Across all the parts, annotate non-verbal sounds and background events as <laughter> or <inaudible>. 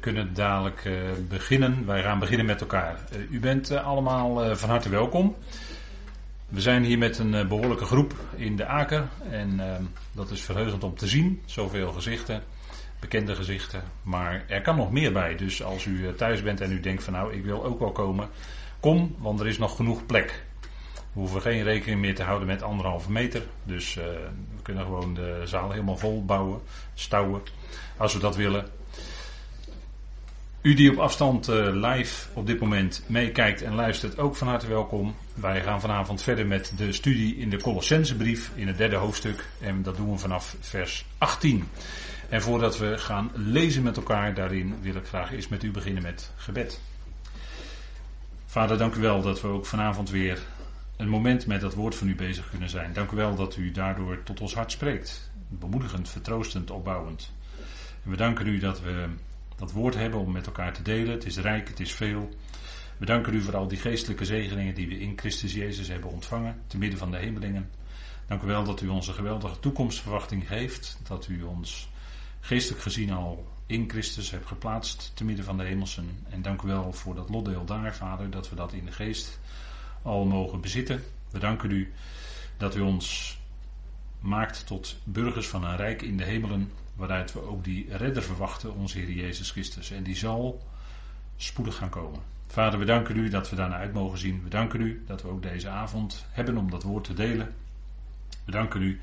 kunnen dadelijk uh, beginnen. Wij gaan beginnen met elkaar. Uh, u bent uh, allemaal van harte welkom. We zijn hier met een behoorlijke groep in de Aker. En dat is verheugend om te zien. Zoveel gezichten, bekende gezichten. Maar er kan nog meer bij. Dus als u thuis bent en u denkt van nou ik wil ook wel komen. Kom, want er is nog genoeg plek. We hoeven geen rekening meer te houden met anderhalve meter. Dus we kunnen gewoon de zaal helemaal vol bouwen, stouwen. Als we dat willen. U die op afstand uh, live op dit moment meekijkt en luistert, ook van harte welkom. Wij gaan vanavond verder met de studie in de Colossensebrief in het derde hoofdstuk. En dat doen we vanaf vers 18. En voordat we gaan lezen met elkaar daarin, wil ik graag eens met u beginnen met gebed. Vader, dank u wel dat we ook vanavond weer een moment met dat woord van u bezig kunnen zijn. Dank u wel dat u daardoor tot ons hart spreekt. Bemoedigend, vertroostend, opbouwend. En we danken u dat we dat woord hebben om met elkaar te delen. Het is rijk, het is veel. We danken u voor al die geestelijke zegeningen die we in Christus Jezus hebben ontvangen, te midden van de hemelingen. Dank u wel dat u ons een geweldige toekomstverwachting geeft, dat u ons geestelijk gezien al in Christus hebt geplaatst, te midden van de hemelsen. En dank u wel voor dat lotdeel daar, Vader, dat we dat in de geest al mogen bezitten. We danken u dat u ons maakt tot burgers van een rijk in de hemelen, waaruit we ook die redder verwachten, onze Heer Jezus Christus. En die zal spoedig gaan komen. Vader, we danken u dat we daarna uit mogen zien. We danken u dat we ook deze avond hebben om dat woord te delen. We danken u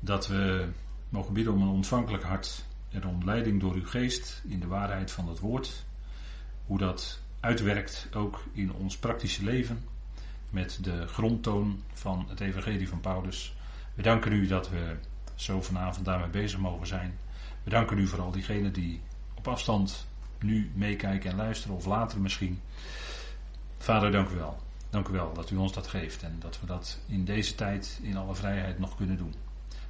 dat we mogen bidden om een ontvankelijk hart en om leiding door uw geest in de waarheid van het woord. Hoe dat uitwerkt ook in ons praktische leven met de grondtoon van het evangelie van Paulus. We danken u dat we zo vanavond daarmee bezig mogen zijn. We danken u voor al diegenen die op afstand nu meekijken en luisteren, of later misschien. Vader, dank u wel. Dank u wel dat u ons dat geeft en dat we dat in deze tijd in alle vrijheid nog kunnen doen.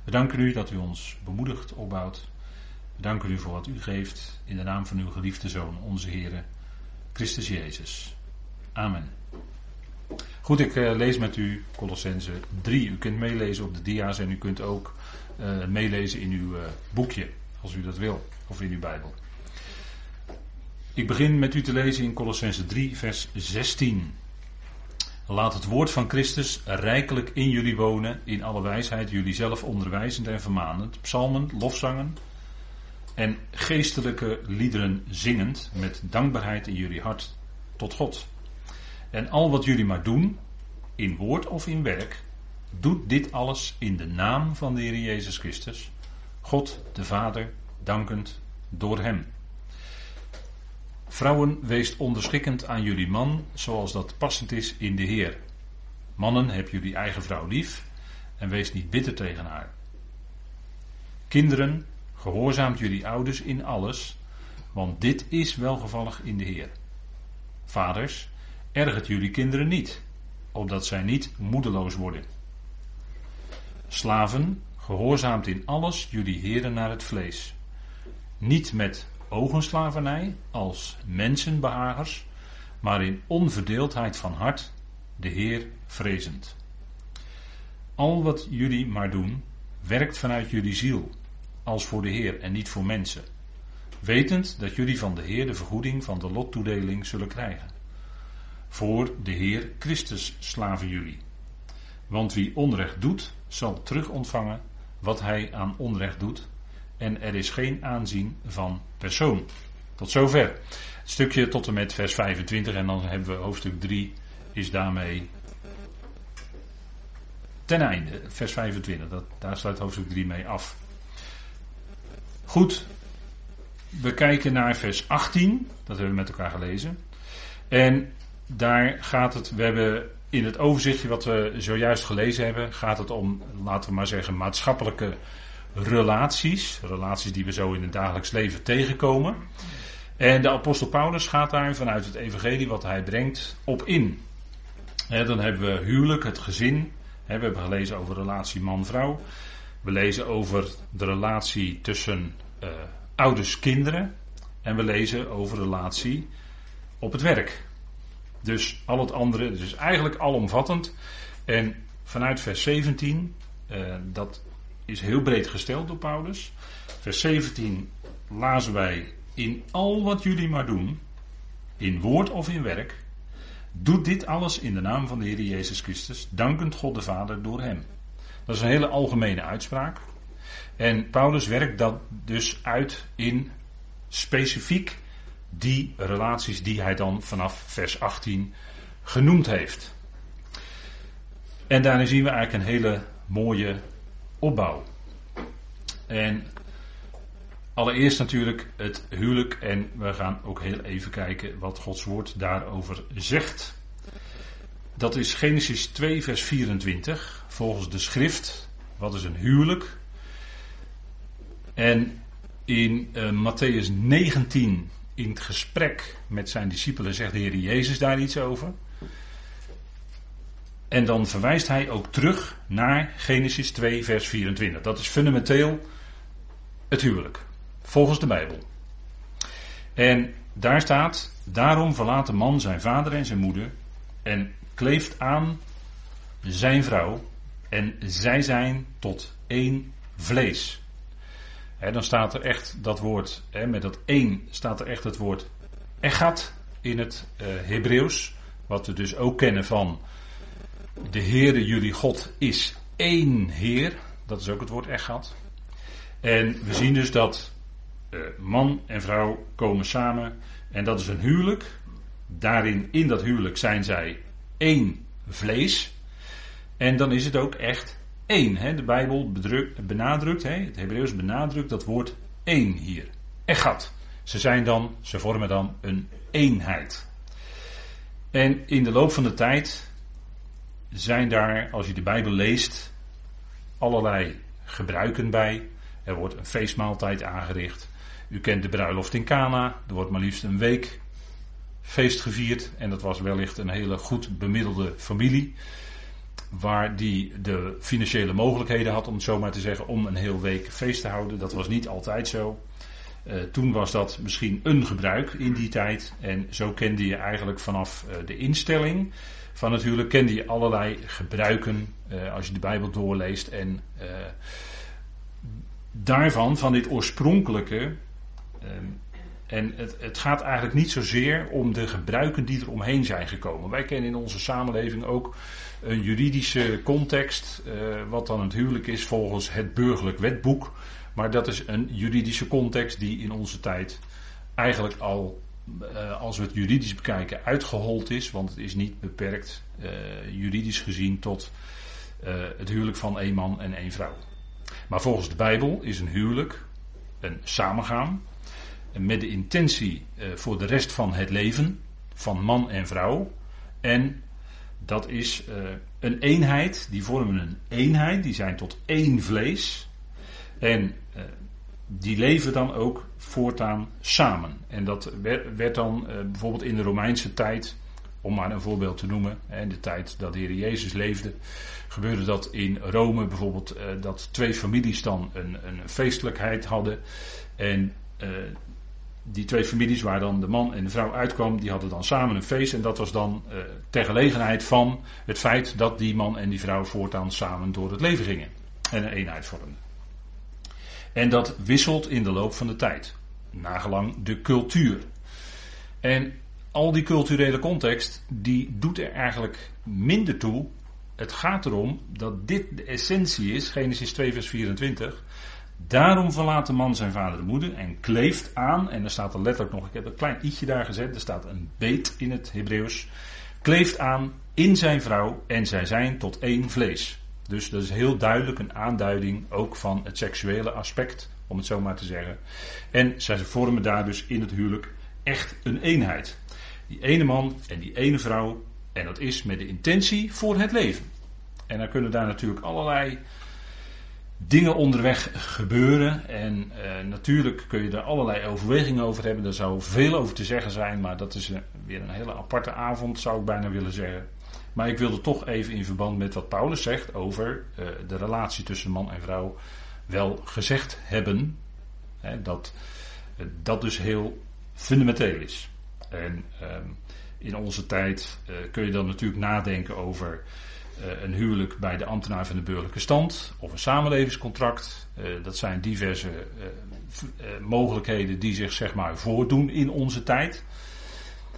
We danken u dat u ons bemoedigt, opbouwt. We danken u voor wat u geeft in de naam van uw geliefde Zoon, onze Heer, Christus Jezus. Amen. Goed, ik uh, lees met u Colossense 3. U kunt meelezen op de dia's en u kunt ook uh, meelezen in uw uh, boekje, als u dat wil, of in uw Bijbel. Ik begin met u te lezen in Colossense 3, vers 16. Laat het woord van Christus rijkelijk in jullie wonen, in alle wijsheid, jullie zelf onderwijzend en vermanend, psalmen, lofzangen en geestelijke liederen zingend, met dankbaarheid in jullie hart tot God. En al wat jullie maar doen, in woord of in werk, doet dit alles in de naam van de Heer Jezus Christus, God de Vader, dankend door Hem. Vrouwen, wees onderschikkend aan jullie man, zoals dat passend is in de Heer. Mannen, heb jullie eigen vrouw lief en wees niet bitter tegen haar. Kinderen, gehoorzaamt jullie ouders in alles, want dit is welgevallig in de Heer. Vaders, ergert jullie kinderen niet, opdat zij niet moedeloos worden. Slaven, gehoorzaamt in alles jullie heren naar het vlees. Niet met ogenslavernij als mensenbehagers, maar in onverdeeldheid van hart, de Heer vrezend. Al wat jullie maar doen, werkt vanuit jullie ziel, als voor de Heer en niet voor mensen, wetend dat jullie van de Heer de vergoeding van de lottoedeling zullen krijgen. Voor de Heer Christus slaven jullie. Want wie onrecht doet, zal terug ontvangen wat hij aan onrecht doet. En er is geen aanzien van persoon. Tot zover. Stukje tot en met vers 25 en dan hebben we hoofdstuk 3 is daarmee ten einde. Vers 25, dat, daar sluit hoofdstuk 3 mee af. Goed, we kijken naar vers 18, dat hebben we met elkaar gelezen. En daar gaat het, we hebben in het overzichtje wat we zojuist gelezen hebben, gaat het om, laten we maar zeggen, maatschappelijke relaties. Relaties die we zo in het dagelijks leven tegenkomen. En de apostel Paulus gaat daar vanuit het evangelie wat hij brengt op in. dan hebben we huwelijk, het gezin. we hebben gelezen over relatie man-vrouw. We lezen over de relatie tussen uh, ouders-kinderen. En we lezen over relatie op het werk. Dus al het andere, dus eigenlijk alomvattend. En vanuit vers 17, uh, dat is heel breed gesteld door Paulus. Vers 17 lazen wij in al wat jullie maar doen, in woord of in werk, doet dit alles in de naam van de Heer Jezus Christus, dankend God de Vader door Hem. Dat is een hele algemene uitspraak. En Paulus werkt dat dus uit in specifiek die relaties die hij dan vanaf vers 18 genoemd heeft. En daarin zien we eigenlijk een hele mooie opbouw. En allereerst natuurlijk het huwelijk en we gaan ook heel even kijken wat Gods woord daarover zegt. Dat is Genesis 2 vers 24 volgens de schrift. Wat is een huwelijk? En in uh, Matthäus 19 in het gesprek met zijn discipelen zegt de Heer Jezus daar iets over. En dan verwijst hij ook terug naar Genesis 2, vers 24. Dat is fundamenteel het huwelijk, volgens de Bijbel. En daar staat: Daarom verlaat de man zijn vader en zijn moeder en kleeft aan zijn vrouw, en zij zijn tot één vlees. Dan staat er echt dat woord, met dat één staat er echt het woord echat in het uh, Hebreeuws. Wat we dus ook kennen van de Heere jullie God is één Heer. Dat is ook het woord echat. En we zien dus dat uh, man en vrouw komen samen. En dat is een huwelijk. Daarin, in dat huwelijk zijn zij één vlees. En dan is het ook echt één. Hè? De Bijbel benadrukt, hè? het Hebreeuws benadrukt dat woord één hier. Echat. Ze zijn dan, ze vormen dan een eenheid. En in de loop van de tijd zijn daar, als je de Bijbel leest, allerlei gebruiken bij. Er wordt een feestmaaltijd aangericht. U kent de bruiloft in Cana. Er wordt maar liefst een week feest gevierd. En dat was wellicht een hele goed bemiddelde familie. Waar die de financiële mogelijkheden had, om het zo maar te zeggen, om een heel week feest te houden. Dat was niet altijd zo. Uh, toen was dat misschien een gebruik in die tijd. En zo kende je eigenlijk vanaf uh, de instelling van natuurlijk kende je allerlei gebruiken uh, als je de Bijbel doorleest. En daarvan, van dit oorspronkelijke, en het, het, gaat eigenlijk niet zozeer om de gebruiken die er omheen zijn gekomen. Wij kennen in onze samenleving ook een juridische context, uh, wat dan het huwelijk is volgens het burgerlijk wetboek. Maar dat is een juridische context die in onze tijd eigenlijk al, uh, als we het juridisch bekijken, uitgehold is. Want het is niet beperkt, uh, juridisch gezien, tot het huwelijk van één man en één vrouw. Maar volgens de Bijbel is een huwelijk een samengaan met de intentie uh, voor de rest van het leven van man en vrouw. En dat is uh, een eenheid, die vormen een eenheid, die zijn tot één vlees. En uh, die leven dan ook voortaan samen. En dat werd, werd dan bijvoorbeeld in de Romeinse tijd, om maar een voorbeeld te noemen, in de tijd dat de Heer Jezus leefde, gebeurde dat in Rome bijvoorbeeld dat twee families dan een, een feestelijkheid hadden. En die twee families waar dan de man en de vrouw uitkwam, die hadden dan samen een feest. En dat was dan uh, ter gelegenheid van het feit dat die man en die vrouw voortaan samen door het leven gingen. En een eenheid vormden. En dat wisselt in de loop van de tijd. Nagelang de cultuur. En al die culturele context, die doet er eigenlijk minder toe. Het gaat erom dat dit de essentie is, Genesis 2 vers 24 Daarom verlaat de man zijn vader en moeder en kleeft aan. En er staat er letterlijk nog, ik heb een klein i'tje daar gezet. Er staat een beet in het Hebreeuws. Kleeft aan in zijn vrouw en zij zijn tot één vlees. Dus dat is heel duidelijk een aanduiding ook van het seksuele aspect, om het zo maar te zeggen. En zij vormen daar dus in het huwelijk echt een eenheid. Die ene man en die ene vrouw. En dat is met de intentie voor het leven. En dan kunnen daar natuurlijk allerlei dingen onderweg gebeuren. En uh, natuurlijk kun je er allerlei overwegingen over hebben. Er zou veel over te zeggen zijn, maar dat is uh, weer een hele aparte avond, zou ik bijna willen zeggen. Maar ik wilde toch even in verband met wat Paulus zegt over uh, de relatie tussen man en vrouw wel gezegd hebben. Hè, dat dat dus heel fundamenteel is. En ehm, in onze tijd kun je dan natuurlijk nadenken over eh, een huwelijk bij de ambtenaar van de burgerlijke stand of een samenlevingscontract. Eh, dat zijn diverse eh, mogelijkheden die zich zeg maar voordoen in onze tijd.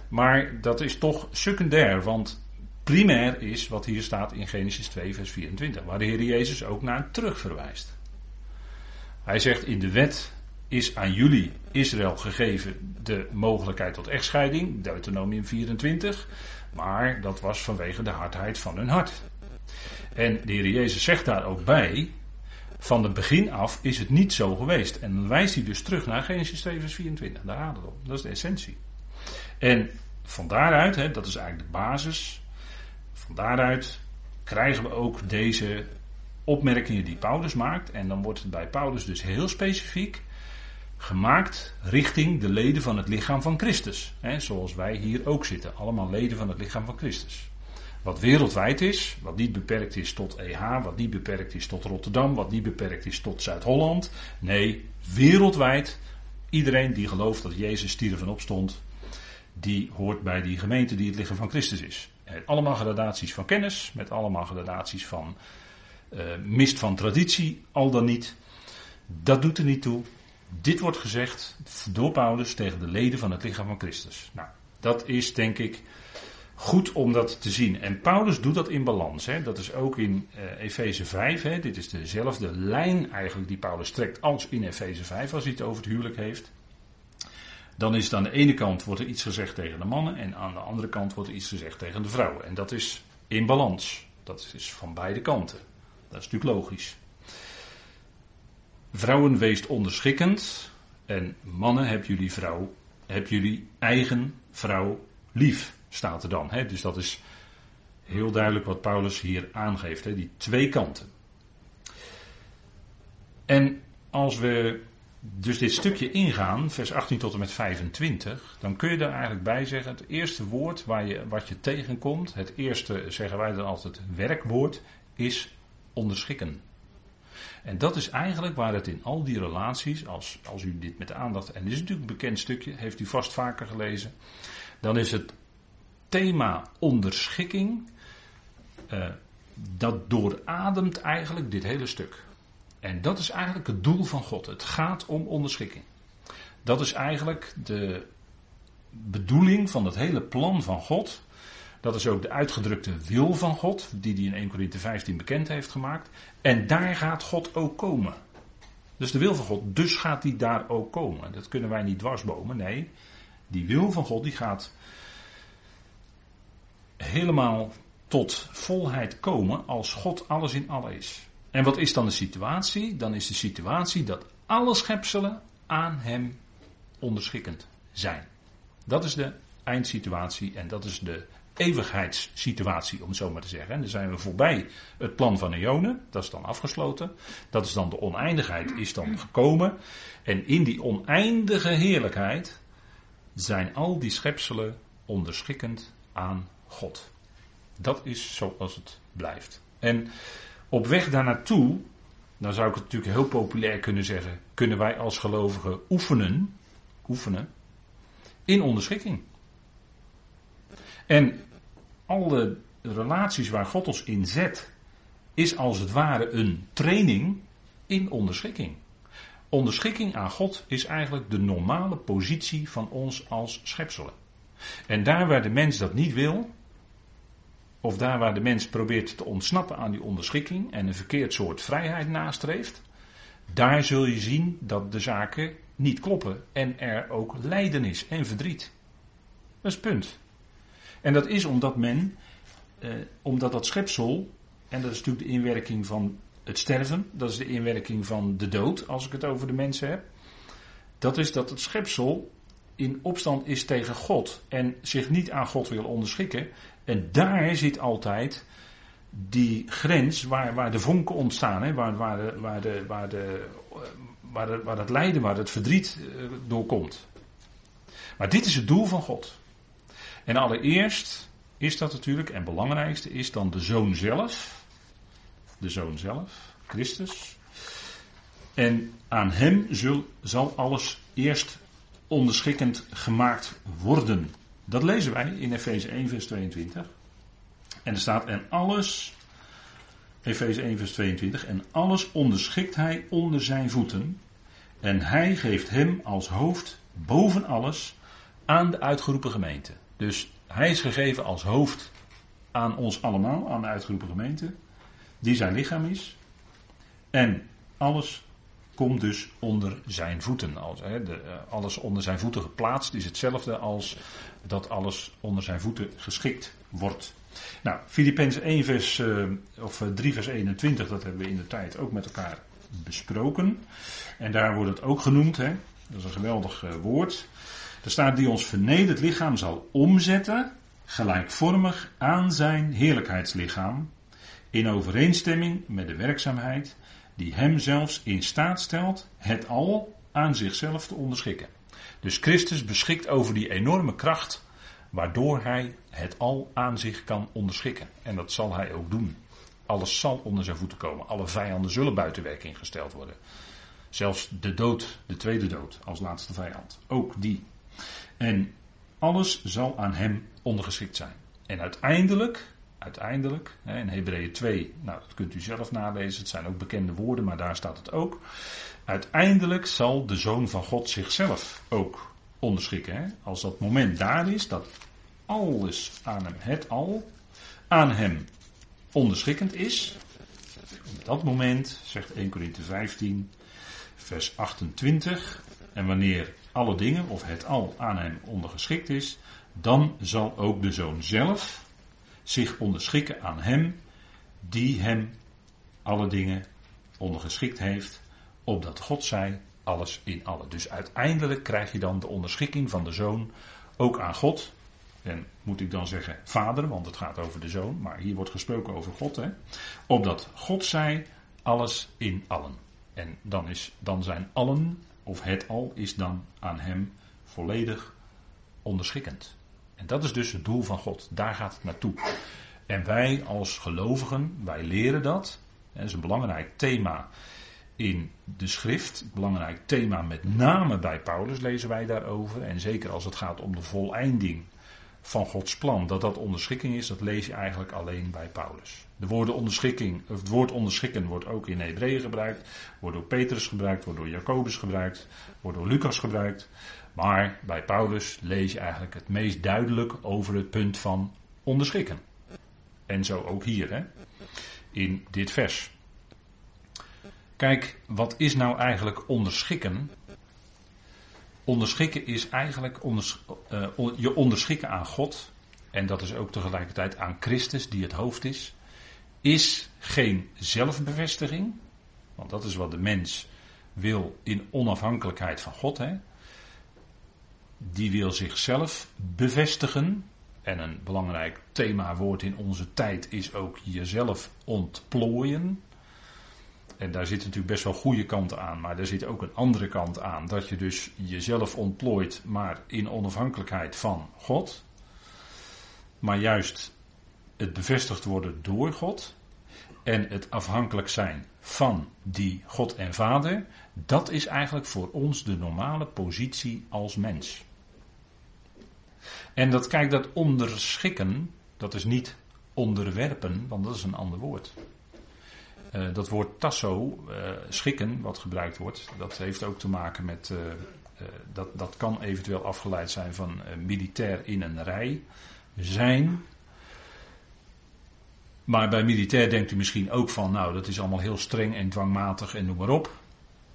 Maar dat is toch secundair, want primair is wat hier staat in Genesis 2, vers 24, waar de Heer Jezus ook naar terug verwijst. Hij zegt in de wet is aan jullie, Israël, gegeven de mogelijkheid tot echtscheiding, Deuteronomium 24, maar dat was vanwege de hardheid van hun hart. En de Heer Jezus zegt daar ook bij, van het begin af is het niet zo geweest. En dan wijst hij dus terug naar Genesis 2 vers 24, daar gaat het om. Dat is de essentie. En van daaruit, hè, dat is eigenlijk de basis, van daaruit krijgen we ook deze opmerkingen die Paulus maakt. En dan wordt het bij Paulus dus heel specifiek gemaakt richting de leden van het lichaam van Christus. Hè, zoals wij hier ook zitten, allemaal leden van het lichaam van Christus. Wat wereldwijd is, wat niet beperkt is tot EH, wat niet beperkt is tot Rotterdam, wat niet beperkt is tot Zuid-Holland. Nee, wereldwijd. Iedereen die gelooft dat Jezus stierf en opstond, die hoort bij die gemeente die het lichaam van Christus is. Allemaal gradaties van kennis, met allemaal gradaties van uh, mist van traditie, al dan niet. Dat doet er niet toe. Dit wordt gezegd door Paulus tegen de leden van het lichaam van Christus. Nou, dat is denk ik goed om dat te zien. En Paulus doet dat in balans. Hè. Dat is ook in uh, Efeze 5. Hè. Dit is dezelfde lijn eigenlijk die Paulus trekt als in Efeze 5 als hij het over het huwelijk heeft. Dan is het aan de ene kant wordt er iets gezegd tegen de mannen en aan de andere kant wordt er iets gezegd tegen de vrouwen. En dat is in balans. Dat is van beide kanten. Dat is natuurlijk logisch. Vrouwen weest onderschikkend en mannen heb jullie vrouw, heb jullie eigen vrouw lief staat er dan. Hè? Dus dat is heel duidelijk wat Paulus hier aangeeft, hè? die twee kanten. En als we dus dit stukje ingaan, vers 18 tot en met 25, dan kun je er eigenlijk bij zeggen: het eerste woord waar je, wat je tegenkomt, het eerste, zeggen wij dan altijd, werkwoord, is onderschikken. En dat is eigenlijk waar het in al die relaties, als, als u dit met aandacht, en dit is natuurlijk een bekend stukje, heeft u vast vaker gelezen, dan is het thema onderschikking, uh, dat doorademt eigenlijk dit hele stuk. En dat is eigenlijk het doel van God. Het gaat om onderschikking. Dat is eigenlijk de bedoeling van het hele plan van God. Dat is ook de uitgedrukte wil van God, die hij in 1 Corinthië 15 bekend heeft gemaakt. En daar gaat God ook komen. Dus de wil van God, dus gaat hij daar ook komen. Dat kunnen wij niet dwarsbomen, nee. Die wil van God, die gaat helemaal tot volheid komen als God alles in alle is. En wat is dan de situatie? Dan is de situatie dat alle schepselen aan hem onderschikkend zijn. Dat is de eindsituatie en dat is de eeuwigheidssituatie, om het zo maar te zeggen. En dan zijn we voorbij het plan van Eonen, dat is dan afgesloten. Dat is dan de oneindigheid, is dan gekomen. En in die oneindige heerlijkheid zijn al die schepselen onderschikkend aan God. Dat is zoals het blijft. En op weg daar naartoe, dan zou ik het natuurlijk heel populair kunnen zeggen, kunnen wij als gelovigen oefenen, oefenen in onderschikking. En alle relaties waar God ons in zet, is als het ware een training in onderschikking. Onderschikking aan God is eigenlijk de normale positie van ons als schepselen. En daar waar de mens dat niet wil, of daar waar de mens probeert te ontsnappen aan die onderschikking en een verkeerd soort vrijheid nastreeft, daar zul je zien dat de zaken niet kloppen en er ook lijden is en verdriet. Dat is punt. En dat is omdat men, eh, omdat dat schepsel, en dat is natuurlijk de inwerking van het sterven, dat is de inwerking van de dood, als ik het over de mensen heb. Dat is dat het schepsel in opstand is tegen God en zich niet aan God wil onderschikken. En daar zit altijd die grens waar, waar de vonken ontstaan, hè, waar, waar, de, waar, de, waar, de, waar, de, waar het lijden, waar het verdriet uh, doorkomt. Maar dit is het doel van God. En allereerst is dat natuurlijk, en belangrijkste is dan de zoon zelf. De zoon zelf, Christus. En aan hem zul, zal alles eerst onderschikkend gemaakt worden. Dat lezen wij in Efeze 1, vers 22. En er staat: En alles Efeze 1 vers 22. En alles onderschikt hij onder zijn voeten. En hij geeft hem als hoofd boven alles aan de uitgeroepen gemeente. Dus hij is gegeven als hoofd aan ons allemaal, aan de uitgeroepen gemeente. Die zijn lichaam is. En alles komt dus onder zijn voeten. Eh, alles onder zijn voeten geplaatst is hetzelfde als dat alles onder zijn voeten geschikt wordt. Nou, Filippenzen 1 vers, uh, of 3 vers 21, dat hebben we in de tijd ook met elkaar besproken. En daar wordt het ook genoemd, hè. dat is een geweldig woord. Er staat die ons vernederd lichaam zal omzetten, gelijkvormig aan zijn heerlijkheidslichaam, in overeenstemming met de werkzaamheid die hem zelfs in staat stelt het al aan zichzelf te onderschikken. Dus Christus beschikt over die enorme kracht waardoor hij het al aan zich kan onderschikken. En dat zal hij ook doen. Alles zal onder zijn voeten komen. Alle vijanden zullen buiten werking gesteld worden. Zelfs de dood, de tweede dood, als laatste vijand. Ook die. En alles zal aan hem ondergeschikt zijn. En uiteindelijk, uiteindelijk, in Hebreeën 2, nou dat kunt u zelf nalezen, het zijn ook bekende woorden, maar daar staat het ook. Uiteindelijk zal de Zoon van God zichzelf ook onderschikken. Hè? Als dat moment daar is, dat alles aan hem, het al, aan hem onderschikkend is. Op dat moment, zegt 1 Corinthië 15, vers 28, en wanneer alle dingen of het al aan hem ondergeschikt is, dan zal ook de zoon zelf zich onderschikken aan hem die hem alle dingen ondergeschikt heeft, opdat God zij alles in alle. Dus uiteindelijk krijg je dan de onderschikking van de zoon ook aan God. En moet ik dan zeggen vader, want het gaat over de zoon, maar hier wordt gesproken over God. Hè? Opdat God zij alles in allen. En dan, is, dan zijn allen, of het al, is dan aan hem volledig onderschikkend. En dat is dus het doel van God. Daar gaat het naartoe. En wij als gelovigen, wij leren dat. Dat is een belangrijk thema in de schrift. Belangrijk thema met name bij Paulus lezen wij daarover. En zeker als het gaat om de voleinding van Gods plan. Dat dat onderschikking is, dat lees je eigenlijk alleen bij Paulus. De woorden onderschikking, het woord onderschikken wordt ook in Hebreeën gebruikt. Wordt door Petrus gebruikt, wordt door Jacobus gebruikt, wordt door Lucas gebruikt. Maar bij Paulus lees je eigenlijk het meest duidelijk over het punt van onderschikken. En zo ook hier, hè, in dit vers. Kijk, wat is nou eigenlijk onderschikken? Onderschikken is eigenlijk uh, je onderschikken aan God. En dat is ook tegelijkertijd aan Christus, die het hoofd is. Is geen zelfbevestiging. Want dat is wat de mens wil in onafhankelijkheid van God. Hè? Die wil zichzelf bevestigen. En een belangrijk themawoord in onze tijd is ook jezelf ontplooien. En daar zit natuurlijk best wel goede kanten aan, maar er zit ook een andere kant aan. Dat je dus jezelf ontplooit, maar in onafhankelijkheid van God. Maar juist het bevestigd worden door God. En het afhankelijk zijn van die God en Vader. Dat is eigenlijk voor ons de normale positie als mens. En dat, kijk, dat onderschikken, dat is niet onderwerpen, want dat is een ander woord. Uh, dat woord tasso, uh, schikken, wat gebruikt wordt, dat heeft ook te maken met. Uh, dat, dat kan eventueel afgeleid zijn van militair in een rij zijn. Maar bij militair denkt u misschien ook van, nou, dat is allemaal heel streng en dwangmatig en noem maar op.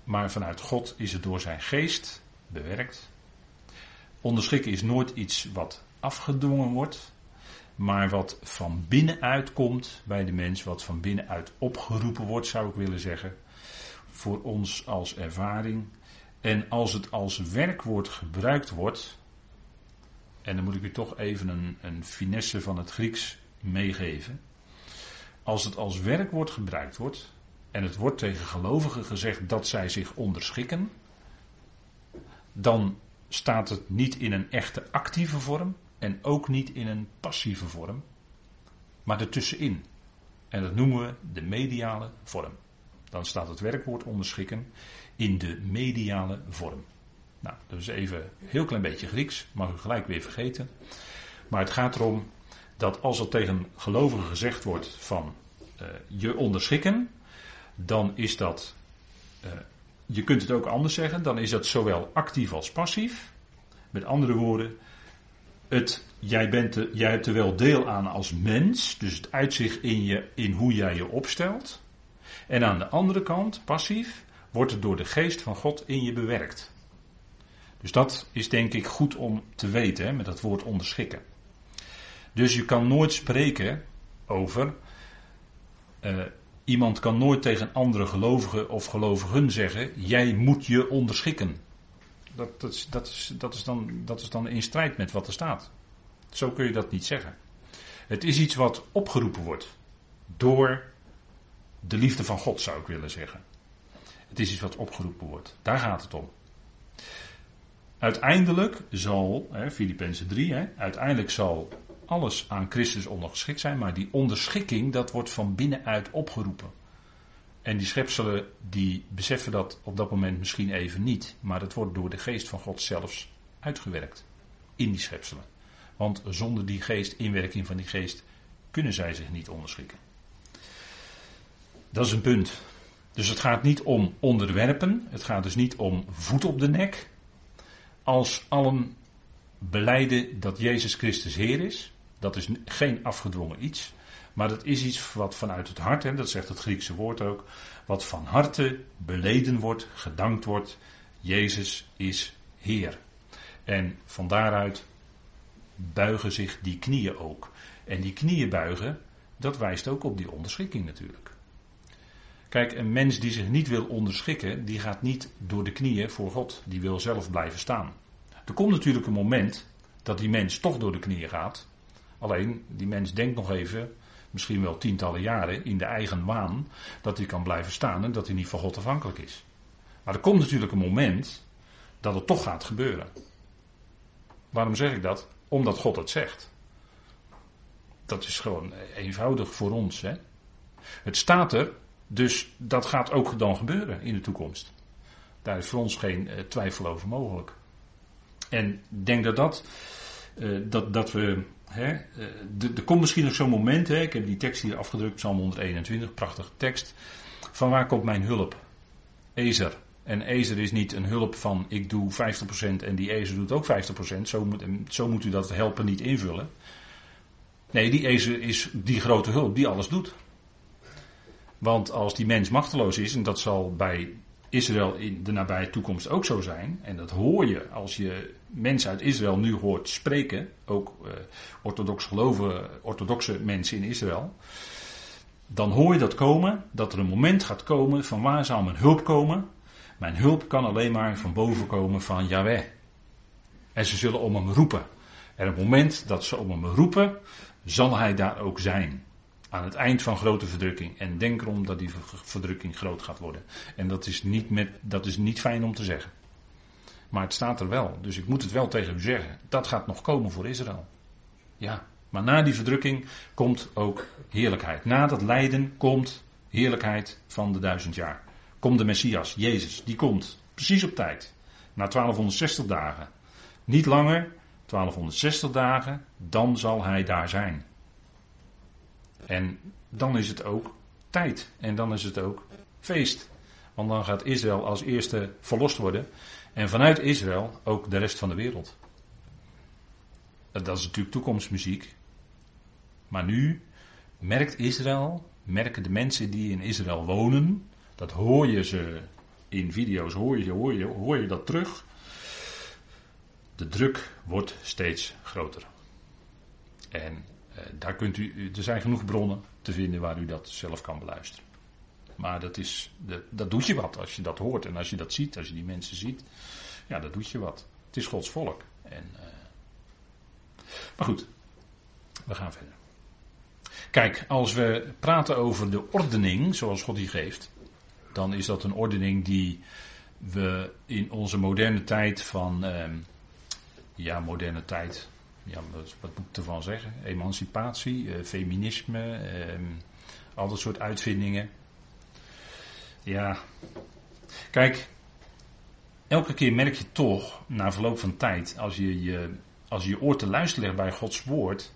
Maar vanuit God is het door zijn geest bewerkt. Onderschikken is nooit iets wat afgedwongen wordt maar wat van binnenuit komt bij de mens, wat van binnenuit opgeroepen wordt, zou ik willen zeggen, voor ons als ervaring. En als het als werkwoord gebruikt wordt, en dan moet ik u toch even een, een finesse van het Grieks meegeven. Als het als werkwoord gebruikt wordt, en het wordt tegen gelovigen gezegd dat zij zich onderschikken, dan staat het niet in een echte actieve vorm, en ook niet in een passieve vorm, maar ertussenin. En dat noemen we de mediale vorm. Dan staat het werkwoord onderschikken in de mediale vorm. Nou, dat is even een heel klein beetje Grieks, mag u gelijk weer vergeten. Maar het gaat erom dat als er tegen gelovigen gezegd wordt van uh, je onderschikken, dan is dat, uh, je kunt het ook anders zeggen, dan is dat zowel actief als passief. Met andere woorden, het, jij, bent de, jij hebt er wel deel aan als mens, dus het uitzicht in, je, in hoe jij je opstelt. En aan de andere kant, passief, wordt het door de geest van God in je bewerkt. Dus dat is denk ik goed om te weten hè, met dat woord onderschikken. Dus je kan nooit spreken over. Uh, iemand kan nooit tegen andere gelovigen of gelovigen zeggen: jij moet je onderschikken. Dat, dat, is, dat, is, dan, dat is dan in strijd met wat er staat. Zo kun je dat niet zeggen. Het is iets wat opgeroepen wordt door de liefde van God, zou ik willen zeggen. Het is iets wat opgeroepen wordt. Daar gaat het om. Uiteindelijk zal, Filippenzen 3, hè, uiteindelijk zal alles aan Christus ondergeschikt zijn, maar die onderschikking, dat wordt van binnenuit opgeroepen. En die schepselen, die beseffen dat op dat moment misschien even niet, maar het wordt door de geest van God zelfs uitgewerkt in die schepselen. Want zonder die geest, inwerking van die geest, kunnen zij zich niet onderschikken. Dat is een punt. Dus het gaat niet om onderwerpen, het gaat dus niet om voet op de nek. Als allen beleiden dat Jezus Christus Heer is, dat is geen afgedwongen iets, maar dat is iets wat vanuit het hart, en dat zegt het Griekse woord ook, wat van harte beleden wordt, gedankt wordt, Jezus is Heer. En van daaruit buigen zich die knieën ook. En die knieën buigen, dat wijst ook op die onderschikking natuurlijk. Kijk, een mens die zich niet wil onderschikken, die gaat niet door de knieën voor God. Die wil zelf blijven staan. Er komt natuurlijk een moment dat die mens toch door de knieën gaat. Alleen, die mens denkt nog even, misschien wel tientallen jaren, in de eigen waan, dat hij kan blijven staan en dat hij niet van God afhankelijk is. Maar er komt natuurlijk een moment dat het toch gaat gebeuren. Waarom zeg ik dat? Omdat God het zegt. Dat is gewoon eenvoudig voor ons. Hè? Het staat er, dus dat gaat ook dan gebeuren in de toekomst. Daar is voor ons geen uh, twijfel over mogelijk. En ik denk dat dat, uh, dat, dat we. Hè, uh, er komt misschien nog zo'n moment, hè, ik heb die tekst hier afgedrukt, Psalm 121, prachtige tekst. Van waar komt mijn hulp? Ezer. En Ezer is niet een hulp van ik doe 50% en die Ezer doet ook 50%. Zo moet, zo moet u dat helpen niet invullen. Nee, die Ezer is die grote hulp die alles doet. Want als die mens machteloos is, en dat zal bij Israël in de nabije toekomst ook zo zijn, en dat hoor je als je mensen uit Israël nu hoort spreken, ook uh, orthodox geloven, orthodoxe mensen in Israël, dan hoor je dat komen, dat er een moment gaat komen van waar zal mijn hulp komen. Mijn hulp kan alleen maar van boven komen van Yahweh. En ze zullen om hem roepen. En op het moment dat ze om hem roepen, zal hij daar ook zijn aan het eind van grote verdrukking. En denk erom dat die verdrukking groot gaat worden. En dat is niet, met, dat is niet fijn om te zeggen. Maar het staat er wel. Dus ik moet het wel tegen u zeggen. Dat gaat nog komen voor Israël. Ja. Maar na die verdrukking komt ook heerlijkheid. Na dat lijden komt heerlijkheid van de duizend jaar. Komt de Messias, Jezus, die komt precies op tijd. Na 1260 dagen. Niet langer, 1260 dagen, dan zal hij daar zijn. En dan is het ook tijd. En dan is het ook feest. Want dan gaat Israël als eerste verlost worden. En vanuit Israël ook de rest van de wereld. Dat is natuurlijk toekomstmuziek. Maar nu merkt Israël, merken de mensen die in Israël wonen. Dat hoor je ze in video's, hoor je, hoor je, hoor je dat terug. De druk wordt steeds groter. En eh, daar kunt u, er zijn genoeg bronnen te vinden waar u dat zelf kan beluisteren. Maar dat, is, dat, dat doet je wat als je dat hoort en als je dat ziet, als je die mensen ziet. Ja, dat doet je wat. Het is Gods volk. En, uh... Maar goed, we gaan verder. Kijk, als we praten over de ordening zoals God die geeft, dan is dat een ordening die we in onze moderne tijd van, uh, ja, moderne tijd, ja, wat, moet ik ervan zeggen? Emancipatie, uh, feminisme, uh, al dat soort uitvindingen. Ja, kijk, elke keer merk je toch, na verloop van tijd, als je je, als je, je oor te luisteren legt bij Gods woord,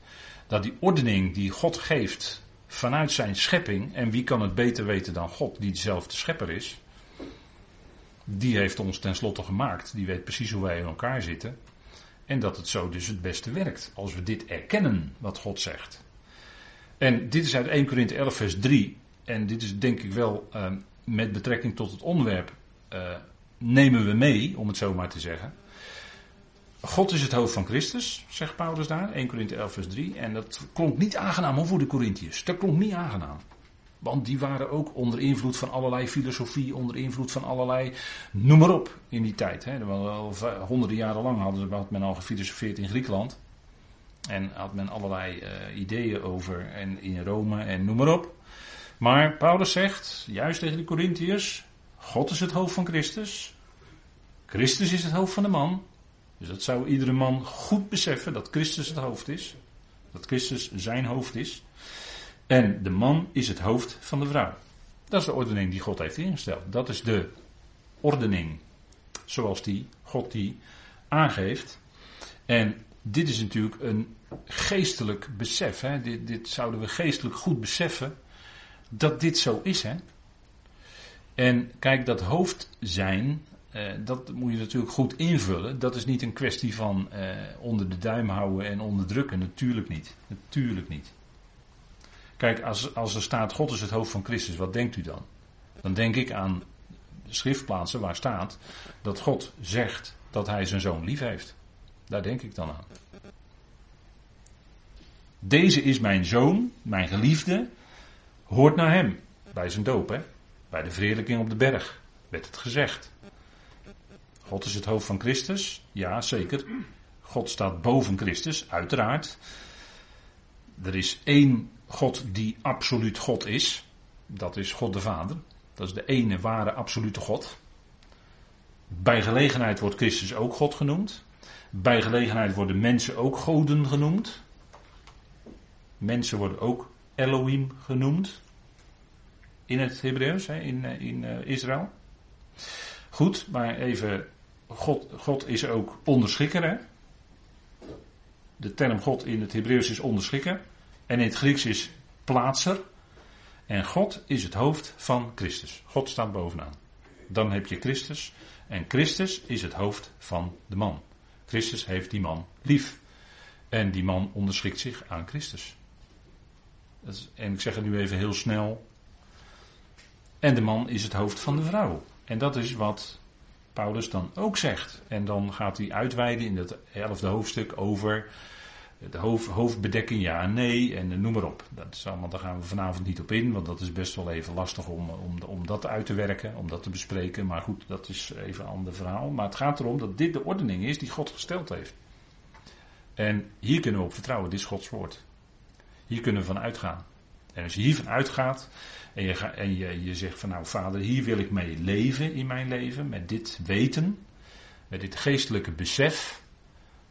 dat die ordening die God geeft vanuit zijn schepping, en wie kan het beter weten dan God, die dezelfde schepper is, die heeft ons tenslotte gemaakt, die weet precies hoe wij in elkaar zitten, en dat het zo dus het beste werkt, als we dit erkennen, wat God zegt. En dit is uit 1 Korinthe 11 vers 3, en dit is denk ik wel uh, met betrekking tot het onderwerp, uh, nemen we mee, om het zo maar te zeggen. God is het hoofd van Christus, zegt Paulus daar, 1 Korinthe 11 vers 3. En dat klonk niet aangenaam voor de Corinthiërs. Dat klonk niet aangenaam. Want die waren ook onder invloed van allerlei filosofie, onder invloed van allerlei, noem maar op, in die tijd. Hè. Honderden jaren lang hadden, had men al gefilosofeerd in Griekenland. En had men allerlei uh, ideeën over, en in Rome en noem maar op. Maar Paulus zegt, juist tegen de Corinthiërs, God is het hoofd van Christus. Christus is het hoofd van de man. Dus dat zou iedere man goed beseffen dat Christus het hoofd is. Dat Christus zijn hoofd is. En de man is het hoofd van de vrouw. Dat is de ordening die God heeft ingesteld. Dat is de ordening zoals die God die aangeeft. En dit is natuurlijk een geestelijk besef. Hè? Dit, dit zouden we geestelijk goed beseffen dat dit zo is. Hè? En kijk, dat hoofd zijn, uh, dat moet je natuurlijk goed invullen. Dat is niet een kwestie van uh, onder de duim houden en onderdrukken. Natuurlijk niet. Natuurlijk niet. Kijk, als, als er staat God is het hoofd van Christus, wat denkt u dan? Dan denk ik aan schriftplaatsen waar staat dat God zegt dat hij zijn zoon lief heeft. Daar denk ik dan aan. Deze is mijn zoon, mijn geliefde, hoort naar hem. Bij zijn doop, hè? Bij de verheerlijking op de berg werd het gezegd. God is het hoofd van Christus? Ja, zeker. God staat boven Christus, uiteraard. Er is één God die absoluut God is. Dat is God de Vader. Dat is de ene ware absolute God. Bij gelegenheid wordt Christus ook God genoemd. Bij gelegenheid worden mensen ook goden genoemd. Mensen worden ook Elohim genoemd. In het Hebreeuws, in, eh, in uh, Israël. Goed, maar even. God, God is ook onderschikker. Hè? De term God in het Hebreeuws is onderschikker. En in het Grieks is plaatser. En God is het hoofd van Christus. God staat bovenaan. Dan heb je Christus. En Christus is het hoofd van de man. Christus heeft die man lief. En die man onderschikt zich aan Christus. en ik zeg het nu even heel snel. En de man is het hoofd van de vrouw. En dat is wat Paulus dan ook zegt. En dan gaat hij uitweiden in het elfde hoofdstuk over de hoofd, hoofdbedekking ja en nee en noem maar op. Dat is allemaal, daar gaan we vanavond niet op in, want dat is best wel even lastig om, om, om dat uit te werken, om dat te bespreken. Maar goed, dat is even een ander verhaal. Maar het gaat erom dat dit de ordening is die God gesteld heeft. En hier kunnen we op vertrouwen, dit is Gods woord. Hier kunnen we van uitgaan. En als je hiervan uitgaat en, je, en je, je zegt van nou vader, hier wil ik mee leven in mijn leven, met dit weten, met dit geestelijke besef,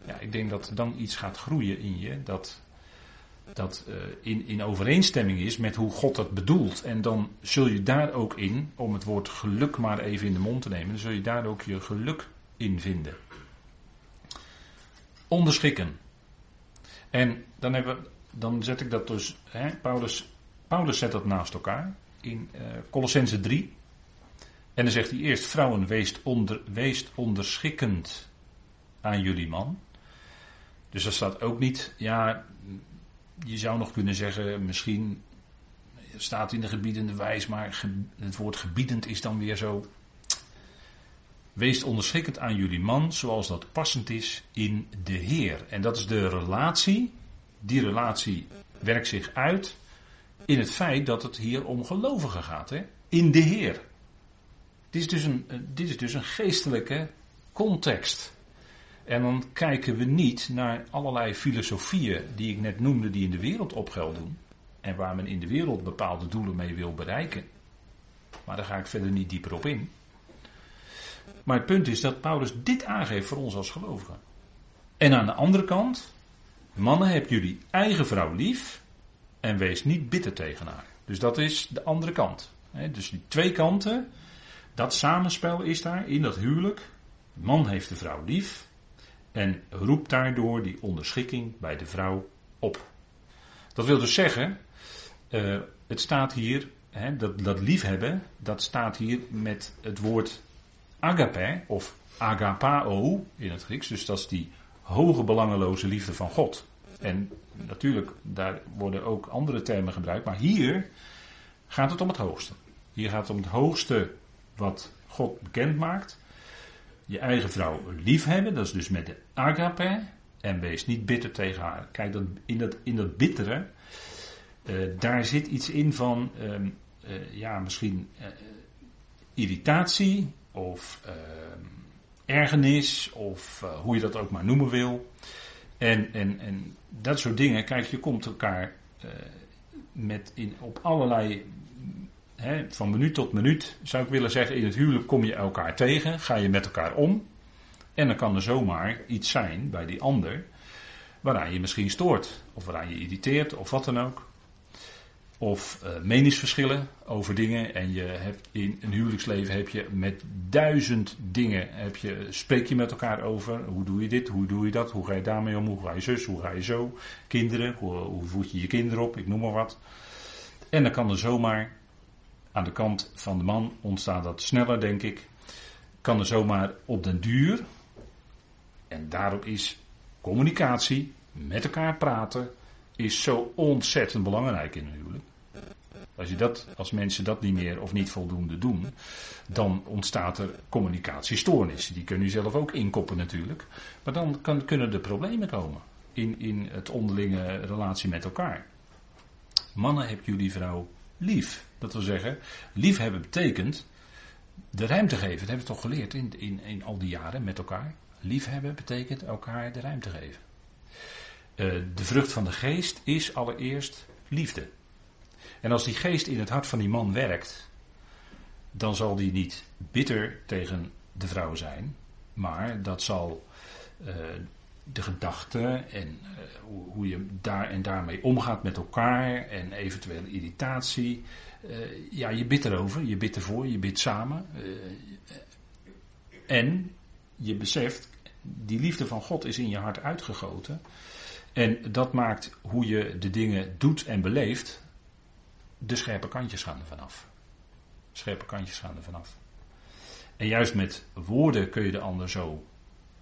ja, ik denk dat dan iets gaat groeien in je dat, dat uh, in, in overeenstemming is met hoe God dat bedoelt. En dan zul je daar ook in, om het woord geluk maar even in de mond te nemen, dan zul je daar ook je geluk in vinden. Onderschikken. En dan, hebben, dan zet ik dat dus, hè, Paulus, Paulus zet dat naast elkaar in uh, Colossense 3. En dan zegt hij eerst, vrouwen, weest, onder, weest onderschikkend aan jullie man. Dus dat staat ook niet, ja, je zou nog kunnen zeggen, misschien staat in de gebiedende wijs, maar het woord gebiedend is dan weer zo. Wees onderschikkend aan jullie man, zoals dat passend is in de Heer. En dat is de relatie. Die relatie werkt zich uit in het feit dat het hier om gelovigen gaat. Hè? In de Heer. Dit is dus een, dit is dus een geestelijke context. En dan kijken we niet naar allerlei filosofieën die ik net noemde, die in de wereld op geld doen. En waar men in de wereld bepaalde doelen mee wil bereiken. Maar daar ga ik verder niet dieper op in. Maar het punt is dat Paulus dit aangeeft voor ons als gelovigen. En aan de andere kant, mannen, heb jullie eigen vrouw lief en wees niet bitter tegen haar. Dus dat is de andere kant. Dus die twee kanten, dat samenspel is daar in dat huwelijk. De man heeft de vrouw lief en roept daardoor die onderschikking bij de vrouw op. Dat wil dus zeggen, Uh, het staat hier, dat, dat liefhebben, dat staat hier met het woord agape of agapao in het Grieks. Dus dat is die hoge belangeloze liefde van God. En natuurlijk, daar worden ook andere termen gebruikt, maar hier gaat het om het hoogste. Hier gaat het om het hoogste wat God bekend maakt. Je eigen vrouw liefhebben, dat is dus met de agape. En wees niet bitter tegen haar. Kijk, dat, in, dat, in dat bittere, uh, daar zit iets in van, uh, uh, ja, misschien eh, irritatie of ehm, ergernis of hoe je dat ook maar noemen wil. En, en, en dat soort dingen, kijk, je komt elkaar met in, op allerlei van minuut tot minuut zou ik willen zeggen, in het huwelijk kom je elkaar tegen, ga je met elkaar om. En dan kan er zomaar iets zijn bij die ander waaraan je misschien stoort, of waaraan je irriteert, of wat dan ook. Of uh, meningsverschillen over dingen. En je hebt in een huwelijksleven heb je met duizend dingen heb je, spreek je met elkaar over. Hoe doe je dit? Hoe doe je dat? Hoe ga je daarmee om? Hoe ga je zus? Hoe ga je zo? Kinderen? Hoe, hoe voed je je kinderen op? Ik noem maar wat. En dan kan er zomaar aan de kant van de man ontstaat dat sneller, denk ik. Kan er zomaar op den duur. En daarop is communicatie, met elkaar praten, is zo ontzettend belangrijk in een huwelijk. Als, je dat, als mensen dat niet meer of niet voldoende doen, dan ontstaat er communicatiestoornis. Die kunnen u zelf ook inkoppen natuurlijk. Maar dan kan, kunnen er problemen komen in, in het onderlinge relatie met elkaar. Mannen, heb jullie vrouw lief. Dat wil zeggen, liefhebben betekent de ruimte geven. Dat hebben we toch geleerd in, in, in al die jaren met elkaar. Liefhebben betekent elkaar de ruimte geven. Uh, de vrucht van de geest is allereerst liefde. En als die geest in het hart van die man werkt, dan zal die niet bitter tegen de vrouw zijn, maar dat zal uh, de gedachten en uh, hoe, je daar en daarmee omgaat met elkaar en eventuele irritatie. Uh, ja, je bidt erover, je bidt ervoor, je bidt samen. En je beseft, die liefde van God is in je hart uitgegoten. En dat maakt hoe je de dingen doet en beleeft, de scherpe kantjes gaan er vanaf. Scherpe kantjes gaan er vanaf. En juist met woorden kun je de ander zo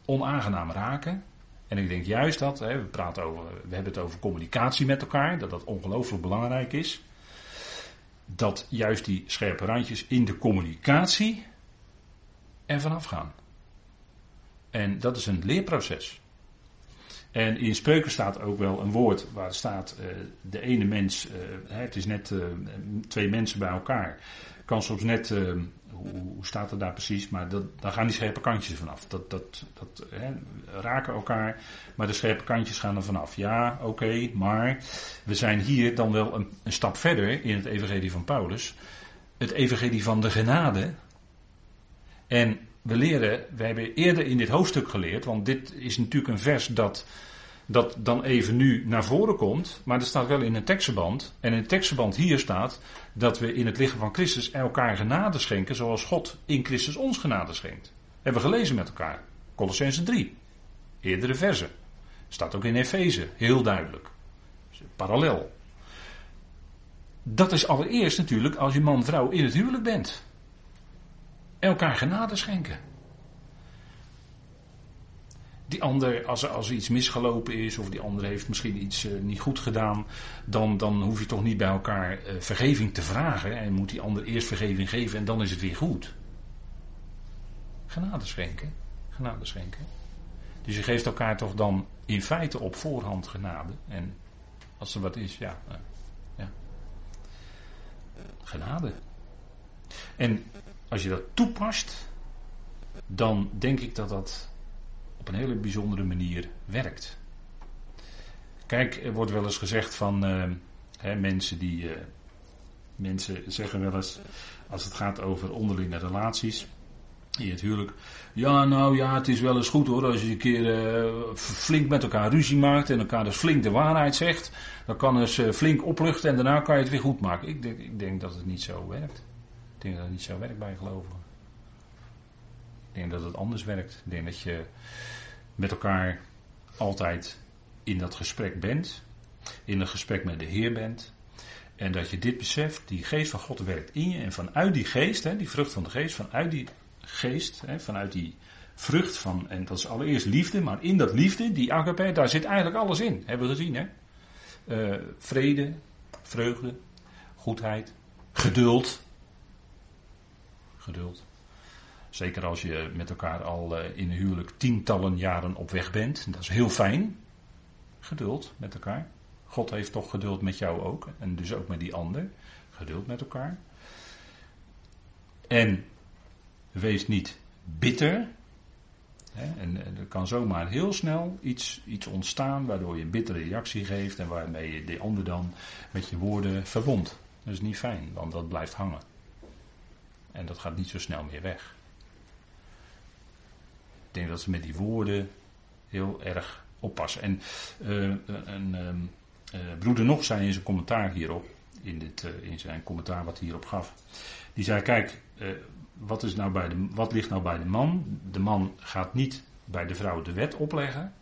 onaangenaam raken. En ik denk juist dat, hè, we, praten over, we hebben het over communicatie met elkaar, dat dat ongelooflijk belangrijk is. Dat juist die scherpe randjes in de communicatie er vanaf gaan. En dat is een leerproces. En in spreuken staat ook wel een woord waar staat uh, de ene mens, uh, het is net uh, twee mensen bij elkaar, kan soms net, hoe, hoe, staat het daar precies, maar dat, dan gaan die scherpe kantjes vanaf. Dat, dat, dat raken elkaar, maar de scherpe kantjes gaan er vanaf. Ja, oké, maar we zijn hier dan wel een, een stap verder in het evangelie van Paulus. Het evangelie van de genade. En we leren, we hebben eerder in dit hoofdstuk geleerd, want dit is natuurlijk een vers dat, dat dan even nu naar voren komt, maar er staat wel in een tekstverband. En in het tekstverband hier staat dat we in het lichaam van Christus elkaar genade schenken zoals God in Christus ons genade schenkt. Hebben we gelezen met elkaar. Colossense 3. Eerdere versen. Staat ook in Efeze, heel duidelijk. Parallel. Dat is allereerst natuurlijk als je man-vrouw in het huwelijk bent elkaar genade schenken. Die ander, als er, als er iets misgelopen is, of die ander heeft misschien iets uh, niet goed gedaan, dan, dan hoef je toch niet bij elkaar uh, vergeving te vragen. En moet die ander eerst vergeving geven en dan is het weer goed. Genade schenken. Genade schenken. Dus je geeft elkaar toch dan in feite op voorhand genade. En als er wat is, ja. Uh, ja. Genade. En als je dat toepast, dan denk ik dat dat op een hele bijzondere manier werkt. Kijk, er wordt wel eens gezegd van uh, hè, mensen die. Uh, mensen zeggen wel eens, als het gaat over onderlinge relaties in het huwelijk. Ja, nou ja, het is wel eens goed hoor. Als je een keer uh, flink met elkaar ruzie maakt en elkaar dus flink de waarheid zegt. Dan kan het flink opluchten en daarna kan je het weer goed maken. Ik ik denk dat het niet zo werkt. Ik denk dat het niet zo werkt bij geloven. Ik denk dat het anders werkt. Ik denk dat je met elkaar altijd in dat gesprek bent. In een gesprek met de Heer bent. En dat je dit beseft, die geest van God werkt in je. En vanuit die geest, hè, die vrucht van de geest, vanuit die geest, hè, vanuit die vrucht van, en dat is allereerst liefde, maar in dat liefde, die agape, daar zit eigenlijk alles in. Hebben we gezien, hè? Uh, vrede, vreugde, goedheid, geduld. Geduld. Zeker als je met elkaar al uh, in huwelijk tientallen jaren op weg bent. Dat is heel fijn. Geduld met elkaar. God heeft toch geduld met jou ook. En dus ook met die ander. Geduld met elkaar. En wees niet bitter. En, er kan zomaar heel snel iets, iets ontstaan waardoor je een bittere reactie geeft en waarmee je de ander dan met je woorden verwondt. Dat is niet fijn, want dat blijft hangen. En dat gaat niet zo snel meer weg. Ik denk dat ze met die woorden heel erg oppassen. En een, uh, broeder nog zei in zijn commentaar hierop, in, dit, in zijn commentaar wat hij hierop gaf. Die zei: Kijk, wat, is nou bij de, wat ligt nou bij de man? De man gaat niet bij de vrouw de wet opleggen,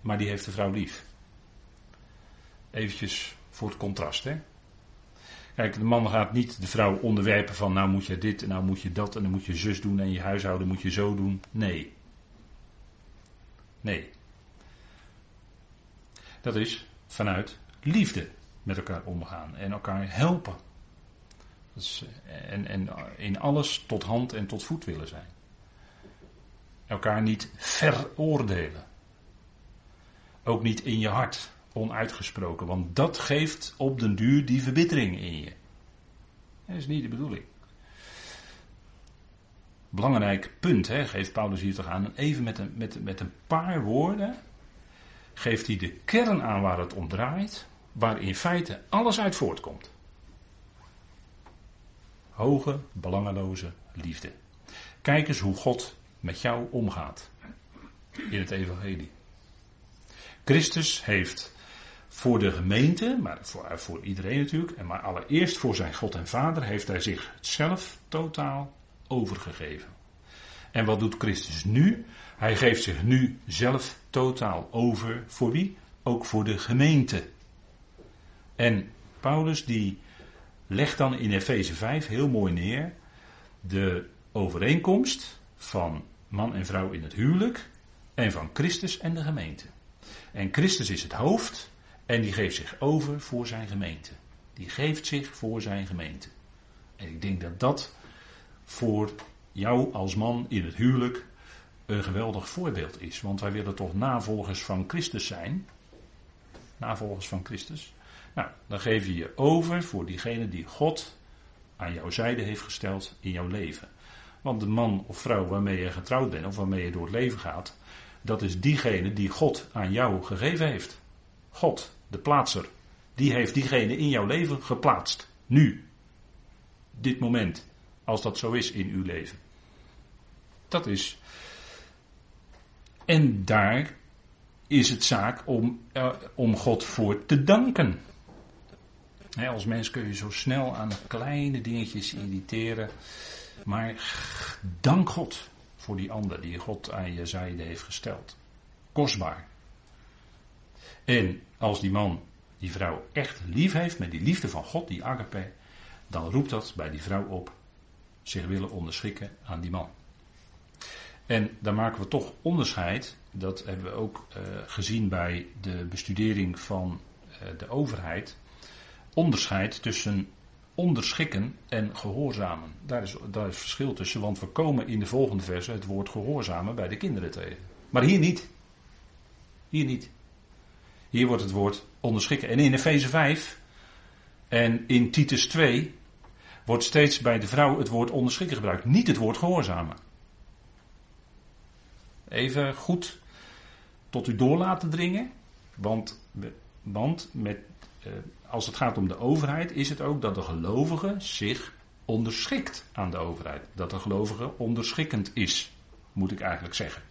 maar die heeft de vrouw lief. Eventjes voor het contrast, hè? Kijk, de man gaat niet de vrouw onderwerpen van nou moet je dit en nou moet je dat en dan moet je zus doen en je huishouden moet je zo doen. Nee. Nee. Dat is vanuit liefde met elkaar omgaan en elkaar helpen. Dus, en, en in alles tot hand en tot voet willen zijn. Elkaar niet veroordelen. Ook niet in je hart, onuitgesproken, want dat geeft op den duur die verbittering in je. Dat is niet de bedoeling. Belangrijk punt, hè, geeft Paulus hier toch aan. Even met een, met, met een paar woorden geeft hij de kern aan waar het om draait, waar in feite alles uit voortkomt hoge, belangeloze liefde. Kijk eens hoe God met jou omgaat in het Evangelie. Christus heeft voor de gemeente, maar voor, voor iedereen natuurlijk, en maar allereerst voor zijn God en Vader, heeft hij zich zelf totaal overgegeven. En wat doet Christus nu? Hij geeft zich nu zelf totaal over voor wie? Ook voor de gemeente. En Paulus die Leg dan in Efeze 5 heel mooi neer de overeenkomst van man en vrouw in het huwelijk en van Christus en de gemeente. En Christus is het hoofd en die geeft zich over voor zijn gemeente. Die geeft zich voor zijn gemeente. En ik denk dat dat voor jou als man in het huwelijk een geweldig voorbeeld is. Want wij willen toch navolgers van Christus zijn. Navolgers van Christus. Nou, dan geef je je over voor diegene die God aan jouw zijde heeft gesteld in jouw leven. Want de man of vrouw waarmee je getrouwd bent of waarmee je door het leven gaat, dat is diegene die God aan jou gegeven heeft. God, de plaatser, die heeft diegene in jouw leven geplaatst. Nu. Dit moment. Als dat zo is in uw leven. Dat is. En daar is het zaak om, uh, om God voor te danken als mens kun je zo snel aan kleine dingetjes irriteren. Maar dank God voor die ander die God aan je zijde heeft gesteld. Kostbaar. En als die man die vrouw echt lief heeft, met die liefde van God, die agape, dan roept dat bij die vrouw op zich willen onderschikken aan die man. En daar maken we toch onderscheid, dat hebben we ook uh, gezien bij de bestudering van uh, de overheid onderscheid tussen onderschikken en gehoorzamen. Daar is, daar is verschil tussen, want we komen in de volgende verse het woord gehoorzamen bij de kinderen tegen. Maar hier niet. Hier niet. Hier wordt het woord onderschikken. En in Efeze 5 en in Titus 2 wordt steeds bij de vrouw het woord onderschikken gebruikt, niet het woord gehoorzamen. Even goed tot u door laten dringen, want, want met eh, als het gaat om de overheid, is het ook dat de gelovige zich onderschikt aan de overheid. Dat de gelovige onderschikkend is, moet ik eigenlijk zeggen.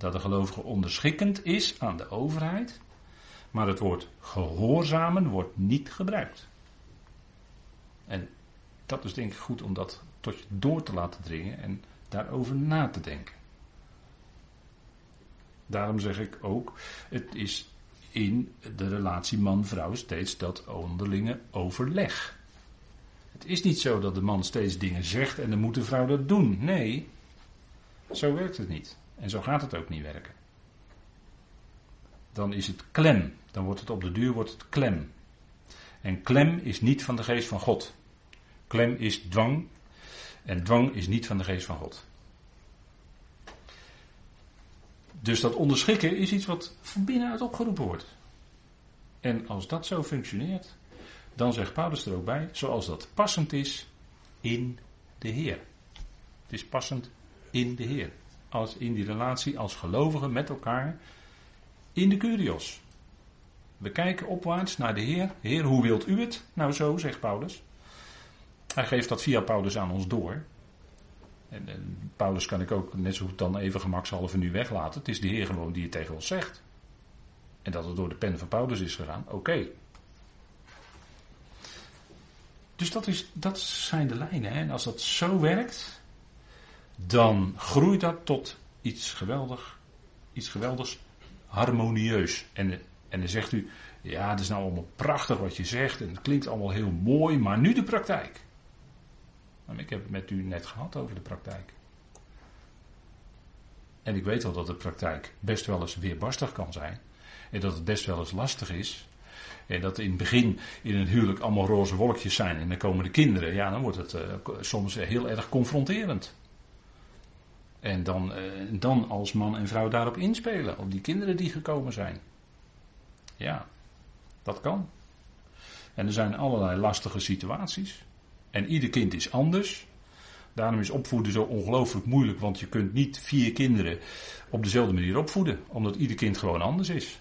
Dat de gelovige onderschikkend is aan de overheid, maar het woord gehoorzamen wordt niet gebruikt. En dat is denk ik goed om dat tot je door te laten dringen en daarover na te denken. Daarom zeg ik ook, het is in de relatie man-vrouw steeds dat onderlinge overleg. Het is niet zo dat de man steeds dingen zegt en dan moet de vrouw dat doen. Nee, zo werkt het niet. En zo gaat het ook niet werken. Dan is het klem. Dan wordt het op de duur wordt het klem. En klem is niet van de geest van God. Klem is dwang. En dwang is niet van de geest van God. Dus dat onderschikken is iets wat van binnenuit opgeroepen wordt. En als dat zo functioneert, dan zegt Paulus er ook bij, zoals dat passend is in de Heer. Het is passend in de Heer. Als in die relatie als gelovigen met elkaar in de Curios. We kijken opwaarts naar de Heer. Heer, hoe wilt u het? Nou zo, zegt Paulus. Hij geeft dat via Paulus aan ons door. En, en, Paulus kan ik ook net zo goed dan even gemakshalve nu weglaten. Het is de Heer gewoon die het tegen ons zegt. En dat het door de pen van Paulus is gegaan, oké. Dus dat, is, dat zijn de lijnen. Hè? En als dat zo werkt, dan groeit dat tot iets geweldig, iets geweldigs harmonieus. En, en dan zegt u, ja, het is nou allemaal prachtig wat je zegt en het klinkt allemaal heel mooi, maar nu de praktijk. Ik heb het met u net gehad over de praktijk. En ik weet wel dat de praktijk best wel eens weerbarstig kan zijn. En dat het best wel eens lastig is. En dat in het begin in een huwelijk allemaal roze wolkjes zijn en dan komen de kinderen. Ja, dan wordt het uh, soms heel erg confronterend. En dan, uh, dan als man en vrouw daarop inspelen, op die kinderen die gekomen zijn. Ja, dat kan. En er zijn allerlei lastige situaties. En ieder kind is anders. Daarom is opvoeden zo ongelooflijk moeilijk, want je kunt niet vier kinderen op dezelfde manier opvoeden, omdat ieder kind gewoon anders is.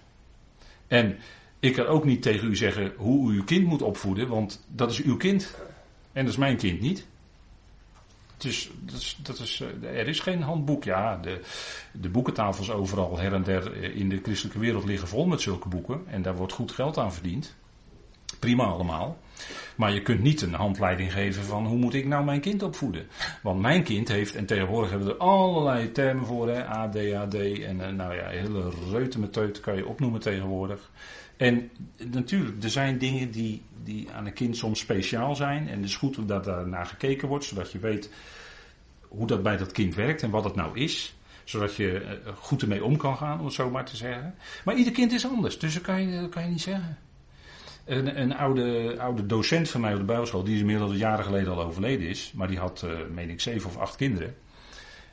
En ik kan ook niet tegen u zeggen hoe u uw kind moet opvoeden, want dat is uw kind en dat is mijn kind niet. Dus dat is, dat is, eh, er is geen handboek. Ja, de, de boekentafels overal her en der in de christelijke wereld liggen vol met zulke boeken. En daar wordt goed geld aan verdiend. Prima allemaal. Maar je kunt niet een handleiding geven van hoe moet ik nou mijn kind opvoeden. Want mijn kind heeft, en tegenwoordig hebben we er allerlei termen voor, hè, ADHD en eh, nou ja, hele reutemeteut kan je opnoemen tegenwoordig. En natuurlijk, er zijn dingen die, die aan een kind soms speciaal zijn. En het is goed dat daar naar gekeken wordt, zodat je weet hoe dat bij dat kind werkt en wat het nou is. Zodat je eh, goed ermee om kan gaan, om het zo maar te zeggen. Maar ieder kind is anders, dus kan je, dat kan je niet zeggen. Een, een, oude, oude docent van mij op de Bijbelschool, die inmiddels jaren geleden al overleden is, maar die had, uh, meen ik, zeven of acht kinderen.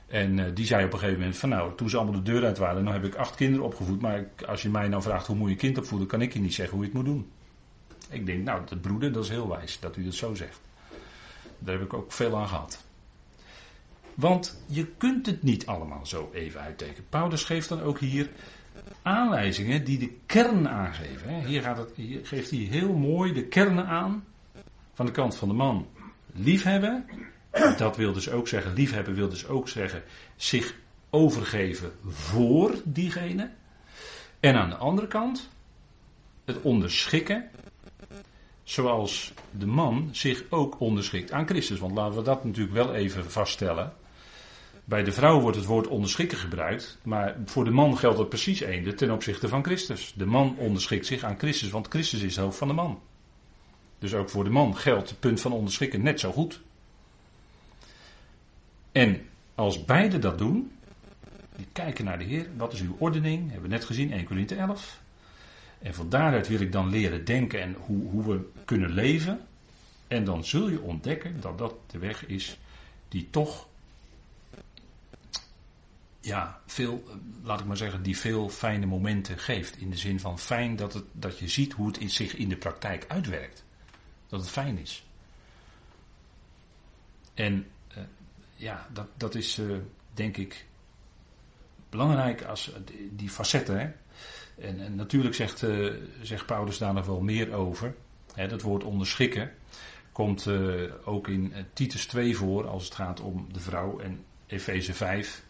En uh, die zei op een gegeven moment van nou, toen ze allemaal de deur uit waren, nou heb ik acht kinderen opgevoed, maar als je mij nou vraagt hoe moet je kind opvoeden, kan ik je niet zeggen hoe je het moet doen. Ik denk, nou, dat broeder, dat is heel wijs dat u dat zo zegt. Daar heb ik ook veel aan gehad. Want je kunt het niet allemaal zo even uittekenen. Paulus geeft dan ook hier aanwijzingen die de kern aangeven. Hier, gaat het, hier geeft hij heel mooi de kernen aan. Van de kant van de man liefhebben. Dat wil dus ook zeggen, liefhebben wil dus ook zeggen zich overgeven voor diegene. En aan de andere kant het onderschikken. Zoals de man zich ook onderschikt aan Christus. Want laten we dat natuurlijk wel even vaststellen. Bij de vrouw wordt het woord onderschikken gebruikt, maar voor de man geldt het precies eende ten opzichte van Christus. De man onderschikt zich aan Christus, want Christus is het hoofd van de man. Dus ook voor de man geldt het punt van onderschikken net zo goed. En als beide dat doen, die kijken naar de Heer, wat is uw ordening? Hebben we net gezien, 1 Corinthië 11. En van daaruit wil ik dan leren denken en hoe, hoe we kunnen leven. En dan zul je ontdekken dat dat de weg is die toch ja, veel, laat ik maar zeggen, die veel fijne momenten geeft. In de zin van fijn dat, het, dat je ziet hoe het zich in de praktijk uitwerkt. Dat het fijn is. En uh, ja, dat, dat is uh, denk ik belangrijk als die facetten. En, en, natuurlijk zegt, zegt Paulus daar nog wel meer over. Hè, dat woord onderschikken komt ook in Titus 2 voor als het gaat om de vrouw en Efeze 5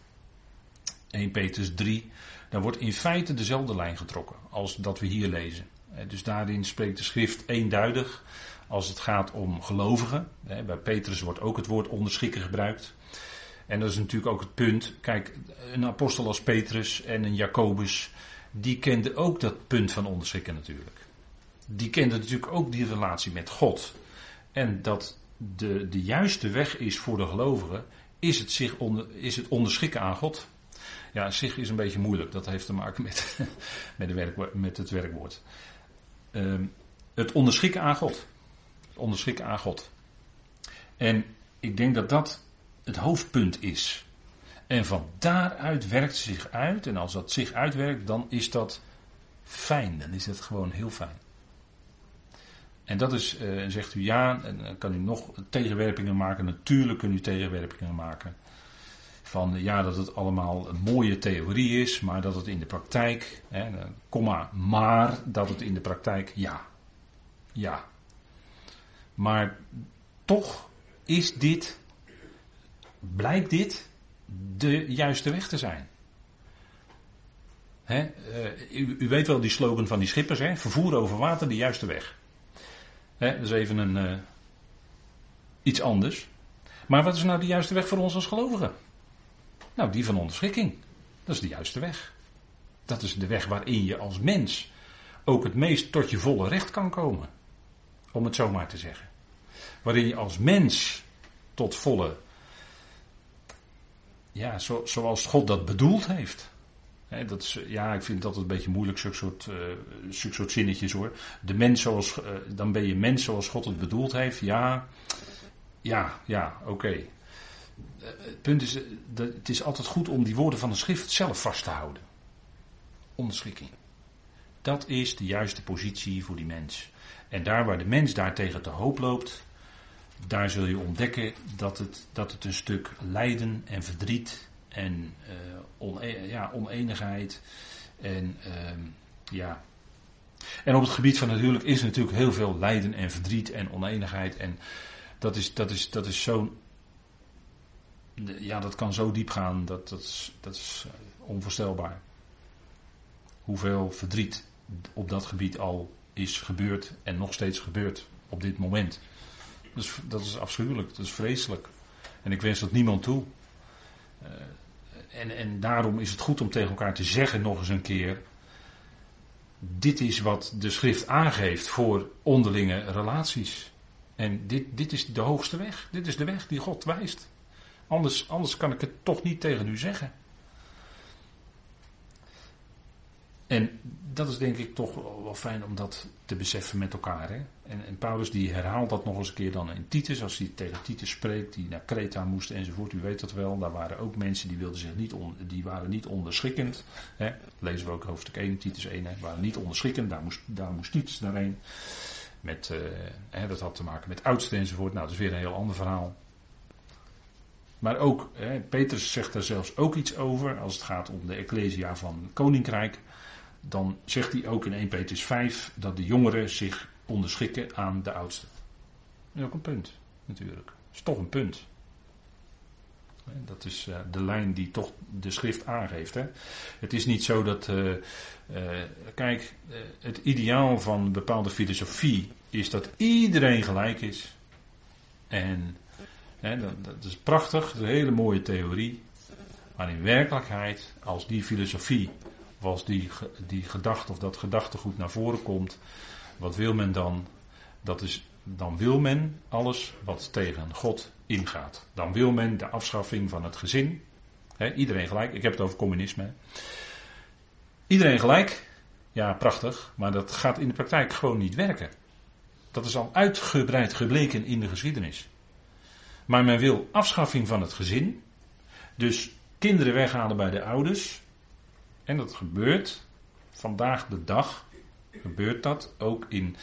1 Petrus 3, dan wordt in feite dezelfde lijn getrokken als dat we hier lezen. Dus daarin spreekt de schrift eenduidig als het gaat om gelovigen. Bij Petrus wordt ook het woord onderschikken gebruikt. En dat is natuurlijk ook het punt. Kijk, een apostel als Petrus en een Jacobus, die kende ook dat punt van onderschikken natuurlijk. Die kende natuurlijk ook die relatie met God. En dat de, de juiste weg is voor de gelovigen, is het, zich onder, is het onderschikken aan God. Ja, zich is een beetje moeilijk. Dat heeft te maken met, <laughs> met, met het werkwoord. Ehm, het onderschikken aan God. Het onderschikken aan God. En ik denk dat dat het hoofdpunt is. En van daaruit werkt zich uit. En als dat zich uitwerkt, dan is dat fijn. Dan is het gewoon heel fijn. En dat is, uh, zegt u ja, en kan u nog tegenwerpingen maken. Natuurlijk kunt u tegenwerpingen maken. Van ja, dat het allemaal een mooie theorie is, maar dat het in de praktijk, hè, komma, maar dat het in de praktijk, ja. Ja. Maar toch is dit, blijkt dit de juiste weg te zijn. Hè, uh, u, u, weet wel die slogan van die schippers, hè? vervoer over water de juiste weg. Hè, dat is even een, uh, iets anders. Maar wat is nou de juiste weg voor ons als gelovigen? Nou, die van onderschikking. Dat is de juiste weg. Dat is de weg waarin je als mens ook het meest tot je volle recht kan komen. Om het zo maar te zeggen. Waarin je als mens tot volle. Ja, zo, zoals God dat bedoeld heeft. dat is, ja, ik vind dat een beetje moeilijk, zulke soort, uh, soort zinnetjes hoor. De mens zoals, uh, dan ben je mens zoals God het bedoeld heeft. Ja, ja, ja, oké. Eh, het punt is, dat het is altijd goed om die woorden van de schrift zelf vast te houden. Onderschikking. Dat is de juiste positie voor die mens. En daar waar de mens daartegen te hoop loopt, daar zul je ontdekken dat het, dat het een stuk lijden en verdriet en uh, ja, oneenigheid en uh, ja. En op het gebied van het huwelijk is natuurlijk heel veel lijden en verdriet en oneenigheid en dat is, dat is, dat is zo'n ja, dat kan zo diep gaan, dat, dat, is, dat is eh, onvoorstelbaar. Hoeveel verdriet op dat gebied al is gebeurd en nog steeds gebeurt op dit moment. Dus dat is afschuwelijk, dat is vreselijk. En ik wens dat niemand toe. Uh, en, en daarom is het goed om tegen elkaar te zeggen nog eens een keer. Dit is wat de schrift aangeeft voor onderlinge relaties. En dit, dit is de hoogste weg. Dit is de weg die God wijst. Anders, anders kan ik het toch niet tegen u zeggen. En dat is denk ik toch wel fijn om dat te beseffen met elkaar. Hè? En, Paulus die herhaalt dat nog eens een keer dan in Titus, als hij tegen Titus spreekt, die naar Kreta moest enzovoort. U weet dat wel, daar waren ook mensen die wilden zich niet, on, die waren niet onderschikkend. Hè? Lezen we ook hoofdstuk 1, Titus 1, hè? waren niet onderschikkend, daar moest, daar moest Titus naar heen. Met, uh, hè, dat had te maken met oudsten enzovoort. Nou, dat is weer een heel ander verhaal. Maar ook, hè, Petrus zegt daar zelfs ook iets over als het gaat om de Ecclesia van Koninkrijk. Dan zegt hij ook in 1 Petrus 5 dat de jongeren zich onderschikken aan de oudsten. Ook een punt, natuurlijk. Dat is toch een punt. Dat is uh, de lijn die toch de schrift aangeeft. Hè? Het is niet zo dat. Uh, uh, kijk, het ideaal van een bepaalde filosofie is dat iedereen gelijk is. En dat, is prachtig, een hele mooie theorie. Maar in werkelijkheid, als die filosofie, of als die, die gedachte of dat gedachtegoed naar voren komt, wat wil men dan? Dat is, dan wil men alles wat tegen God ingaat. Dan wil men de afschaffing van het gezin. iedereen gelijk, ik heb het over communisme. Iedereen gelijk, ja prachtig, maar dat gaat in de praktijk gewoon niet werken. Dat is al uitgebreid gebleken in de geschiedenis. Maar men wil afschaffing van het gezin. Dus kinderen weghalen bij de ouders. En dat gebeurt vandaag de dag. Gebeurt dat ook in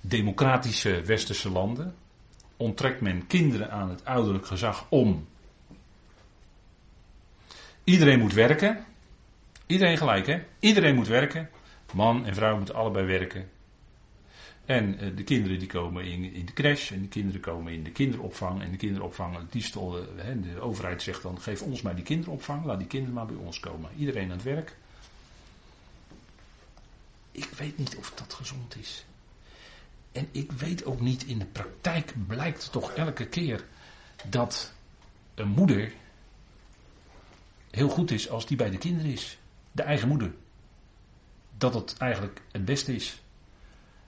democratische westerse landen. Onttrekt men kinderen aan het ouderlijk gezag om. Iedereen moet werken. Iedereen gelijk, hè? Iedereen moet werken. Man en vrouw moeten allebei werken. En eh, de kinderen die komen in, in de crash en de kinderen komen in de kinderopvang. En de kinderopvang, liefst, uh, de overheid zegt dan, geef ons maar die kinderopvang, laat die kinderen maar bij ons komen. Iedereen aan het werk. Ik weet niet of dat gezond is. En ik weet ook niet, in de praktijk blijkt toch elke keer dat een moeder heel goed is als die bij de kinderen is. De eigen moeder. dat het eigenlijk het beste is.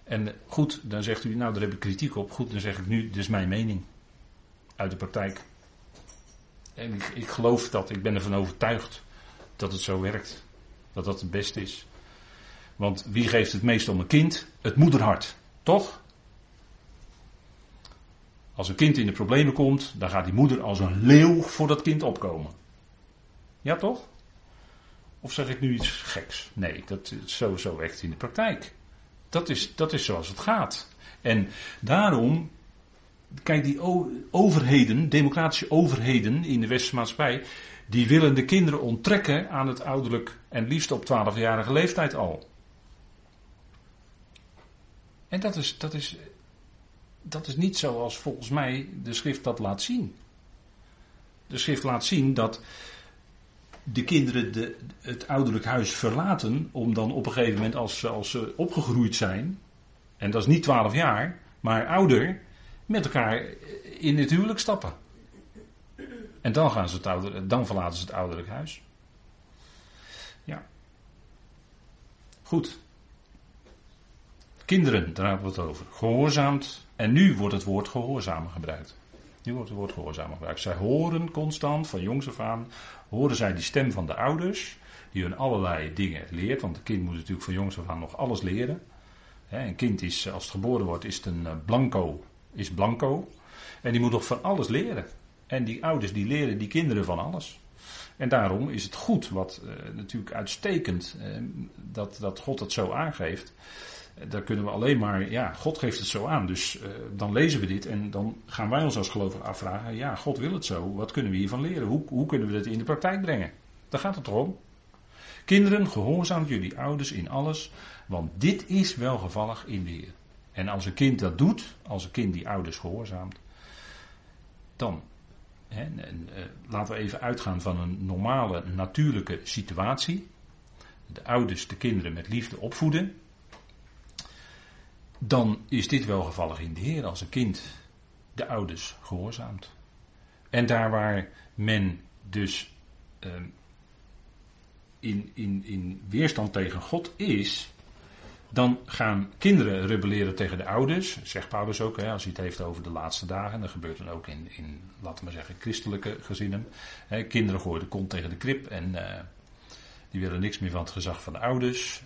En goed, dan zegt u, nou daar heb ik kritiek op. Goed, dan zeg ik nu, dit is mijn mening. Uit de praktijk. En ik, ik geloof dat, ik ben ervan overtuigd dat het zo werkt. Dat dat het beste is. Want wie geeft het meest om een kind? Het moederhart. Toch? Als een kind in de problemen komt, dan gaat die moeder als een leeuw voor dat kind opkomen. Ja, toch? Of zeg ik nu iets geks? Nee, dat, zo, zo werkt in de praktijk. Dat is, dat is zoals het gaat. En daarom, kijk, die overheden, democratische overheden in de westerse maatschappij, die willen de kinderen onttrekken aan het ouderlijk en liefst op 12-jarige leeftijd al. En dat is, dat, is, dat is niet zoals volgens mij de schrift dat laat zien. De schrift laat zien dat de kinderen de, het ouderlijk huis verlaten om dan op een gegeven moment als, als ze opgegroeid zijn, en dat is niet 12 jaar, maar ouder, met elkaar in het huwelijk stappen. En dan, gaan ze het ouder, dan verlaten ze het ouderlijk huis. Ja. Goed. Kinderen, daar hebben we het over. Gehoorzaamd. En nu wordt het woord gehoorzamen gebruikt. Nu wordt het woord gehoorzamen gebruikt. Zij horen constant, van jongs af aan, horen zij die stem van de ouders, die hun allerlei dingen leert. Want een kind moet natuurlijk van jongs af aan nog alles leren. Een kind is, als het geboren wordt, is het een eh, blanco, is blanco. En die moet nog van alles leren. En die ouders die leren die kinderen van alles. En daarom is het goed, wat uh, natuurlijk uitstekend, uh, dat, dat God het zo aangeeft. Daar kunnen we alleen maar, ja, God geeft het zo aan. Dus uh, dan lezen we dit en dan gaan wij ons als gelovigen afvragen, ja, God wil het zo. Wat kunnen we hiervan leren? Hoe, hoe kunnen we dat in de praktijk brengen? Daar gaat het toch om. Kinderen, gehoorzaamt jullie ouders in alles, want dit is welgevallig in de Heer. En als een kind dat doet, als een kind die ouders gehoorzaamt, dan hè, en, uh, laten we even uitgaan van een normale, natuurlijke situatie. De ouders de kinderen met liefde opvoeden dan is dit wel gevallig in de Heer als een kind de ouders gehoorzaamt. En daar waar men dus uh, in, in, in weerstand tegen God is, dan gaan kinderen rebelleren tegen de ouders, zegt Paulus ook, hè, als hij het heeft over de laatste dagen. Dat gebeurt dan ook in, in laten we zeggen, christelijke gezinnen. Hè, kinderen gooien de kont tegen de krip en uh, die willen niks meer van het gezag van de ouders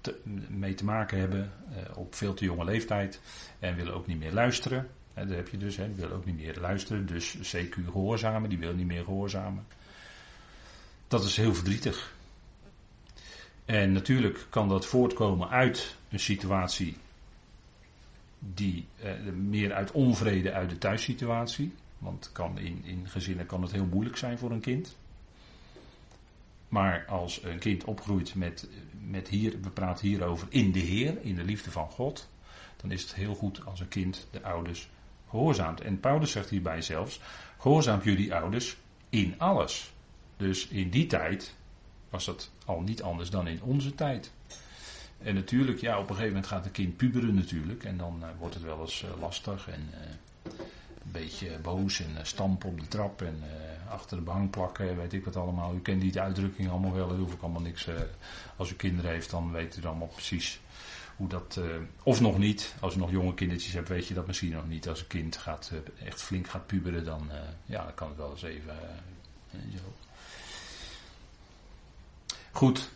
te, mee te maken hebben uh, op veel te jonge leeftijd. En willen ook niet meer luisteren. Daar heb je dus, hè, willen ook niet meer luisteren. Dus CQ gehoorzamen, die willen niet meer gehoorzamen. Dat is heel verdrietig. En natuurlijk kan dat voortkomen uit een situatie die uh, meer uit onvrede uit de thuissituatie. Want kan in, in gezinnen kan het heel moeilijk zijn voor een kind. Maar als een kind opgroeit met, met hier, we praten hier over in de Heer, in de liefde van God, dan is het heel goed als een kind de ouders gehoorzaamt. En Paulus zegt hierbij zelfs, gehoorzaamt jullie ouders in alles. Dus in die tijd was dat al niet anders dan in onze tijd. En natuurlijk, ja, op een gegeven moment gaat een kind puberen natuurlijk. En dan uh, wordt het wel eens uh, lastig en uh, een beetje boos en stampen op de trap en achter de bank plakken, weet ik wat allemaal. U kent die uitdrukking allemaal wel, daar hoef ik allemaal niks. Uh, als u kinderen heeft, dan weet u dan allemaal precies hoe dat. Of nog niet, als u nog jonge kindertjes hebt, weet je dat misschien nog niet. Als een kind gaat, echt flink gaat puberen, dan, ja, dan kan het wel eens even. zo. Goed,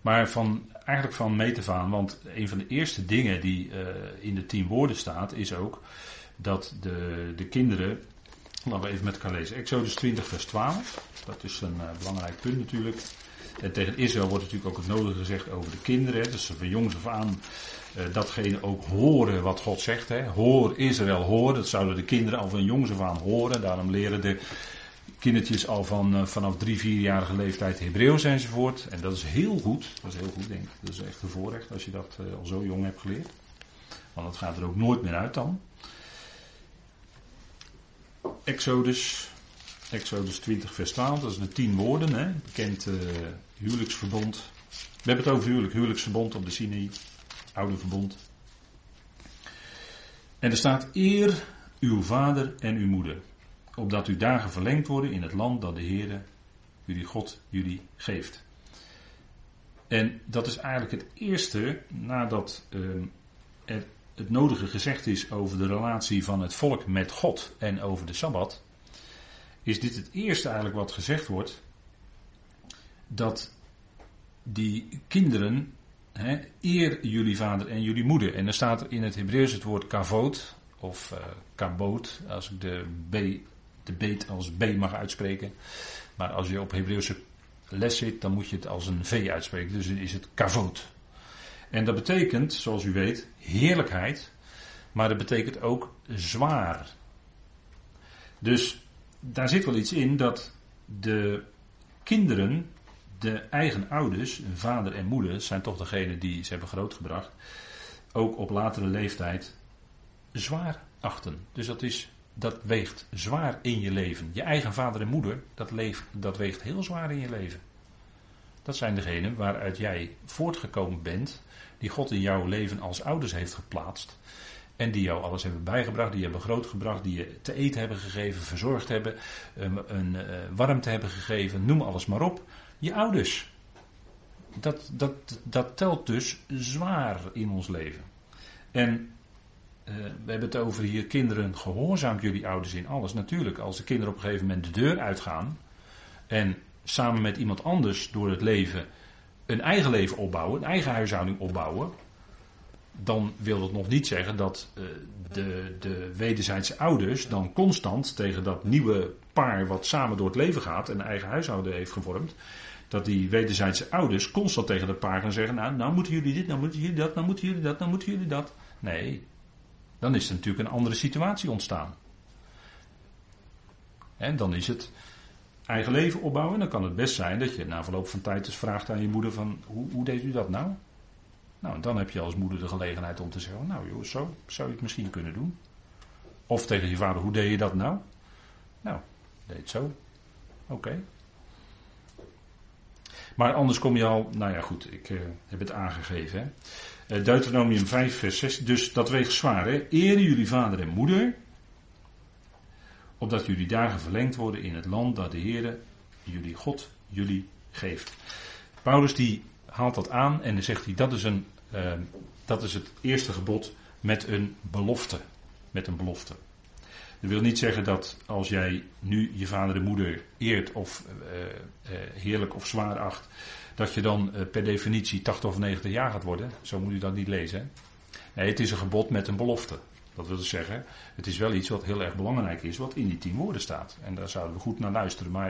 maar van, eigenlijk van meet aan, want een van de eerste dingen die in de tien woorden staat, is ook dat de, de kinderen Laten we even met elkaar lezen. Exodus 20, vers 12. Dat is een uh, belangrijk punt natuurlijk. En tegen Israël wordt natuurlijk ook het nodige gezegd over de kinderen. Dus van jongs af aan uh, datgene ook horen wat God zegt. Hè. Hoor Israël, hoor. Dat zouden de kinderen al van jongs af aan horen. Daarom leren de kindertjes al van, uh, vanaf drie, vierjarige leeftijd Hebreeuws enzovoort. En dat is heel goed. Dat is heel goed, denk ik. Dat is echt een voorrecht als je dat al zo jong hebt geleerd. Want dat gaat er ook nooit meer uit dan. Exodus, Exodus 20, vers 12, dat is de tien woorden, hè? bekend uh, huwelijksverbond. We hebben het over huwelijk, huwelijksverbond op de Sinai, oude verbond. En er staat: Eer uw vader en uw moeder, opdat uw dagen verlengd worden in het land dat de Heere, jullie God, jullie geeft. En dat is eigenlijk het eerste nadat er het nodige gezegd is over de relatie van het volk met God en over de Sabbat. Is dit het eerste eigenlijk wat gezegd wordt? Dat die kinderen He, eer jullie vader en jullie moeder. En dan staat er in het Hebreeuws het woord kavoot, of uh, kaboot, als ik de, B, de beet als B mag uitspreken. Maar als je op Hebreeuwse les zit, dan moet je het als een V uitspreken. Dus is het kavoot. En dat betekent, zoals u weet, heerlijkheid. Maar dat betekent ook zwaar. Dus daar zit wel iets in dat de kinderen de eigen ouders, vader en moeder, zijn toch degene die ze hebben grootgebracht, ook op latere leeftijd zwaar achten. Dus dat, is, dat weegt zwaar in je leven. Je eigen vader en moeder, dat, dat weegt heel zwaar in je leven. Dat zijn degenen waaruit jij voortgekomen bent, die God in jouw leven als ouders heeft geplaatst. En die jou alles hebben bijgebracht, die hebben grootgebracht, die je te eten hebben gegeven, verzorgd hebben, een, een uh, warmte hebben gegeven, noem alles maar op je ouders. Dat, dat, dat telt dus zwaar in ons leven. En uh, we hebben het over hier kinderen, gehoorzaamt jullie ouders in alles. Natuurlijk, als de kinderen op een gegeven moment de deur uitgaan en samen met iemand anders door het leven een eigen leven opbouwen, een eigen huishouding opbouwen, dan wil dat nog niet zeggen dat uh, de, de wederzijdse ouders dan constant tegen dat nieuwe paar wat samen door het leven gaat en een eigen huishouden heeft gevormd, dat die wederzijdse ouders constant tegen dat paar gaan zeggen: Nou, nou moeten jullie dit, nou moeten jullie dat, nou moeten jullie dat, nou moeten jullie dat. Nee, dan is er natuurlijk een andere situatie ontstaan. En dan is het eigen leven opbouwen. Dan kan het best zijn dat je na verloop van tijd eens vraagt aan je moeder: van, hoe, hoe deed u dat nou? Nou, dan heb je als moeder de gelegenheid om te zeggen: Nou, joh, zo zou je het misschien kunnen doen. Of tegen je vader: Hoe deed je dat nou? Nou, deed zo. Oké. Maar anders kom je al, nou ja goed, ik uh, heb het aangegeven. Hè. Uh, Deuteronomium 5, vers 6, dus dat weegt zwaar. Hè. Eren jullie vader en moeder, opdat jullie dagen verlengd worden in het land dat de Heere, jullie God, jullie geeft. Paulus die haalt dat aan en dan zegt hij, dat is, een, uh, dat is het eerste gebod met een belofte. Met een belofte. Dat wil niet zeggen dat als jij nu je vader en moeder eert of uh, uh, heerlijk of zwaar acht, dat je dan uh, per definitie 80 of 90 jaar gaat worden. Zo moet u dat niet lezen. Nee, het is een gebod met een belofte. Dat wil dus zeggen, het is wel iets wat heel erg belangrijk is, wat in die tien woorden staat. En daar zouden we goed naar luisteren. Maar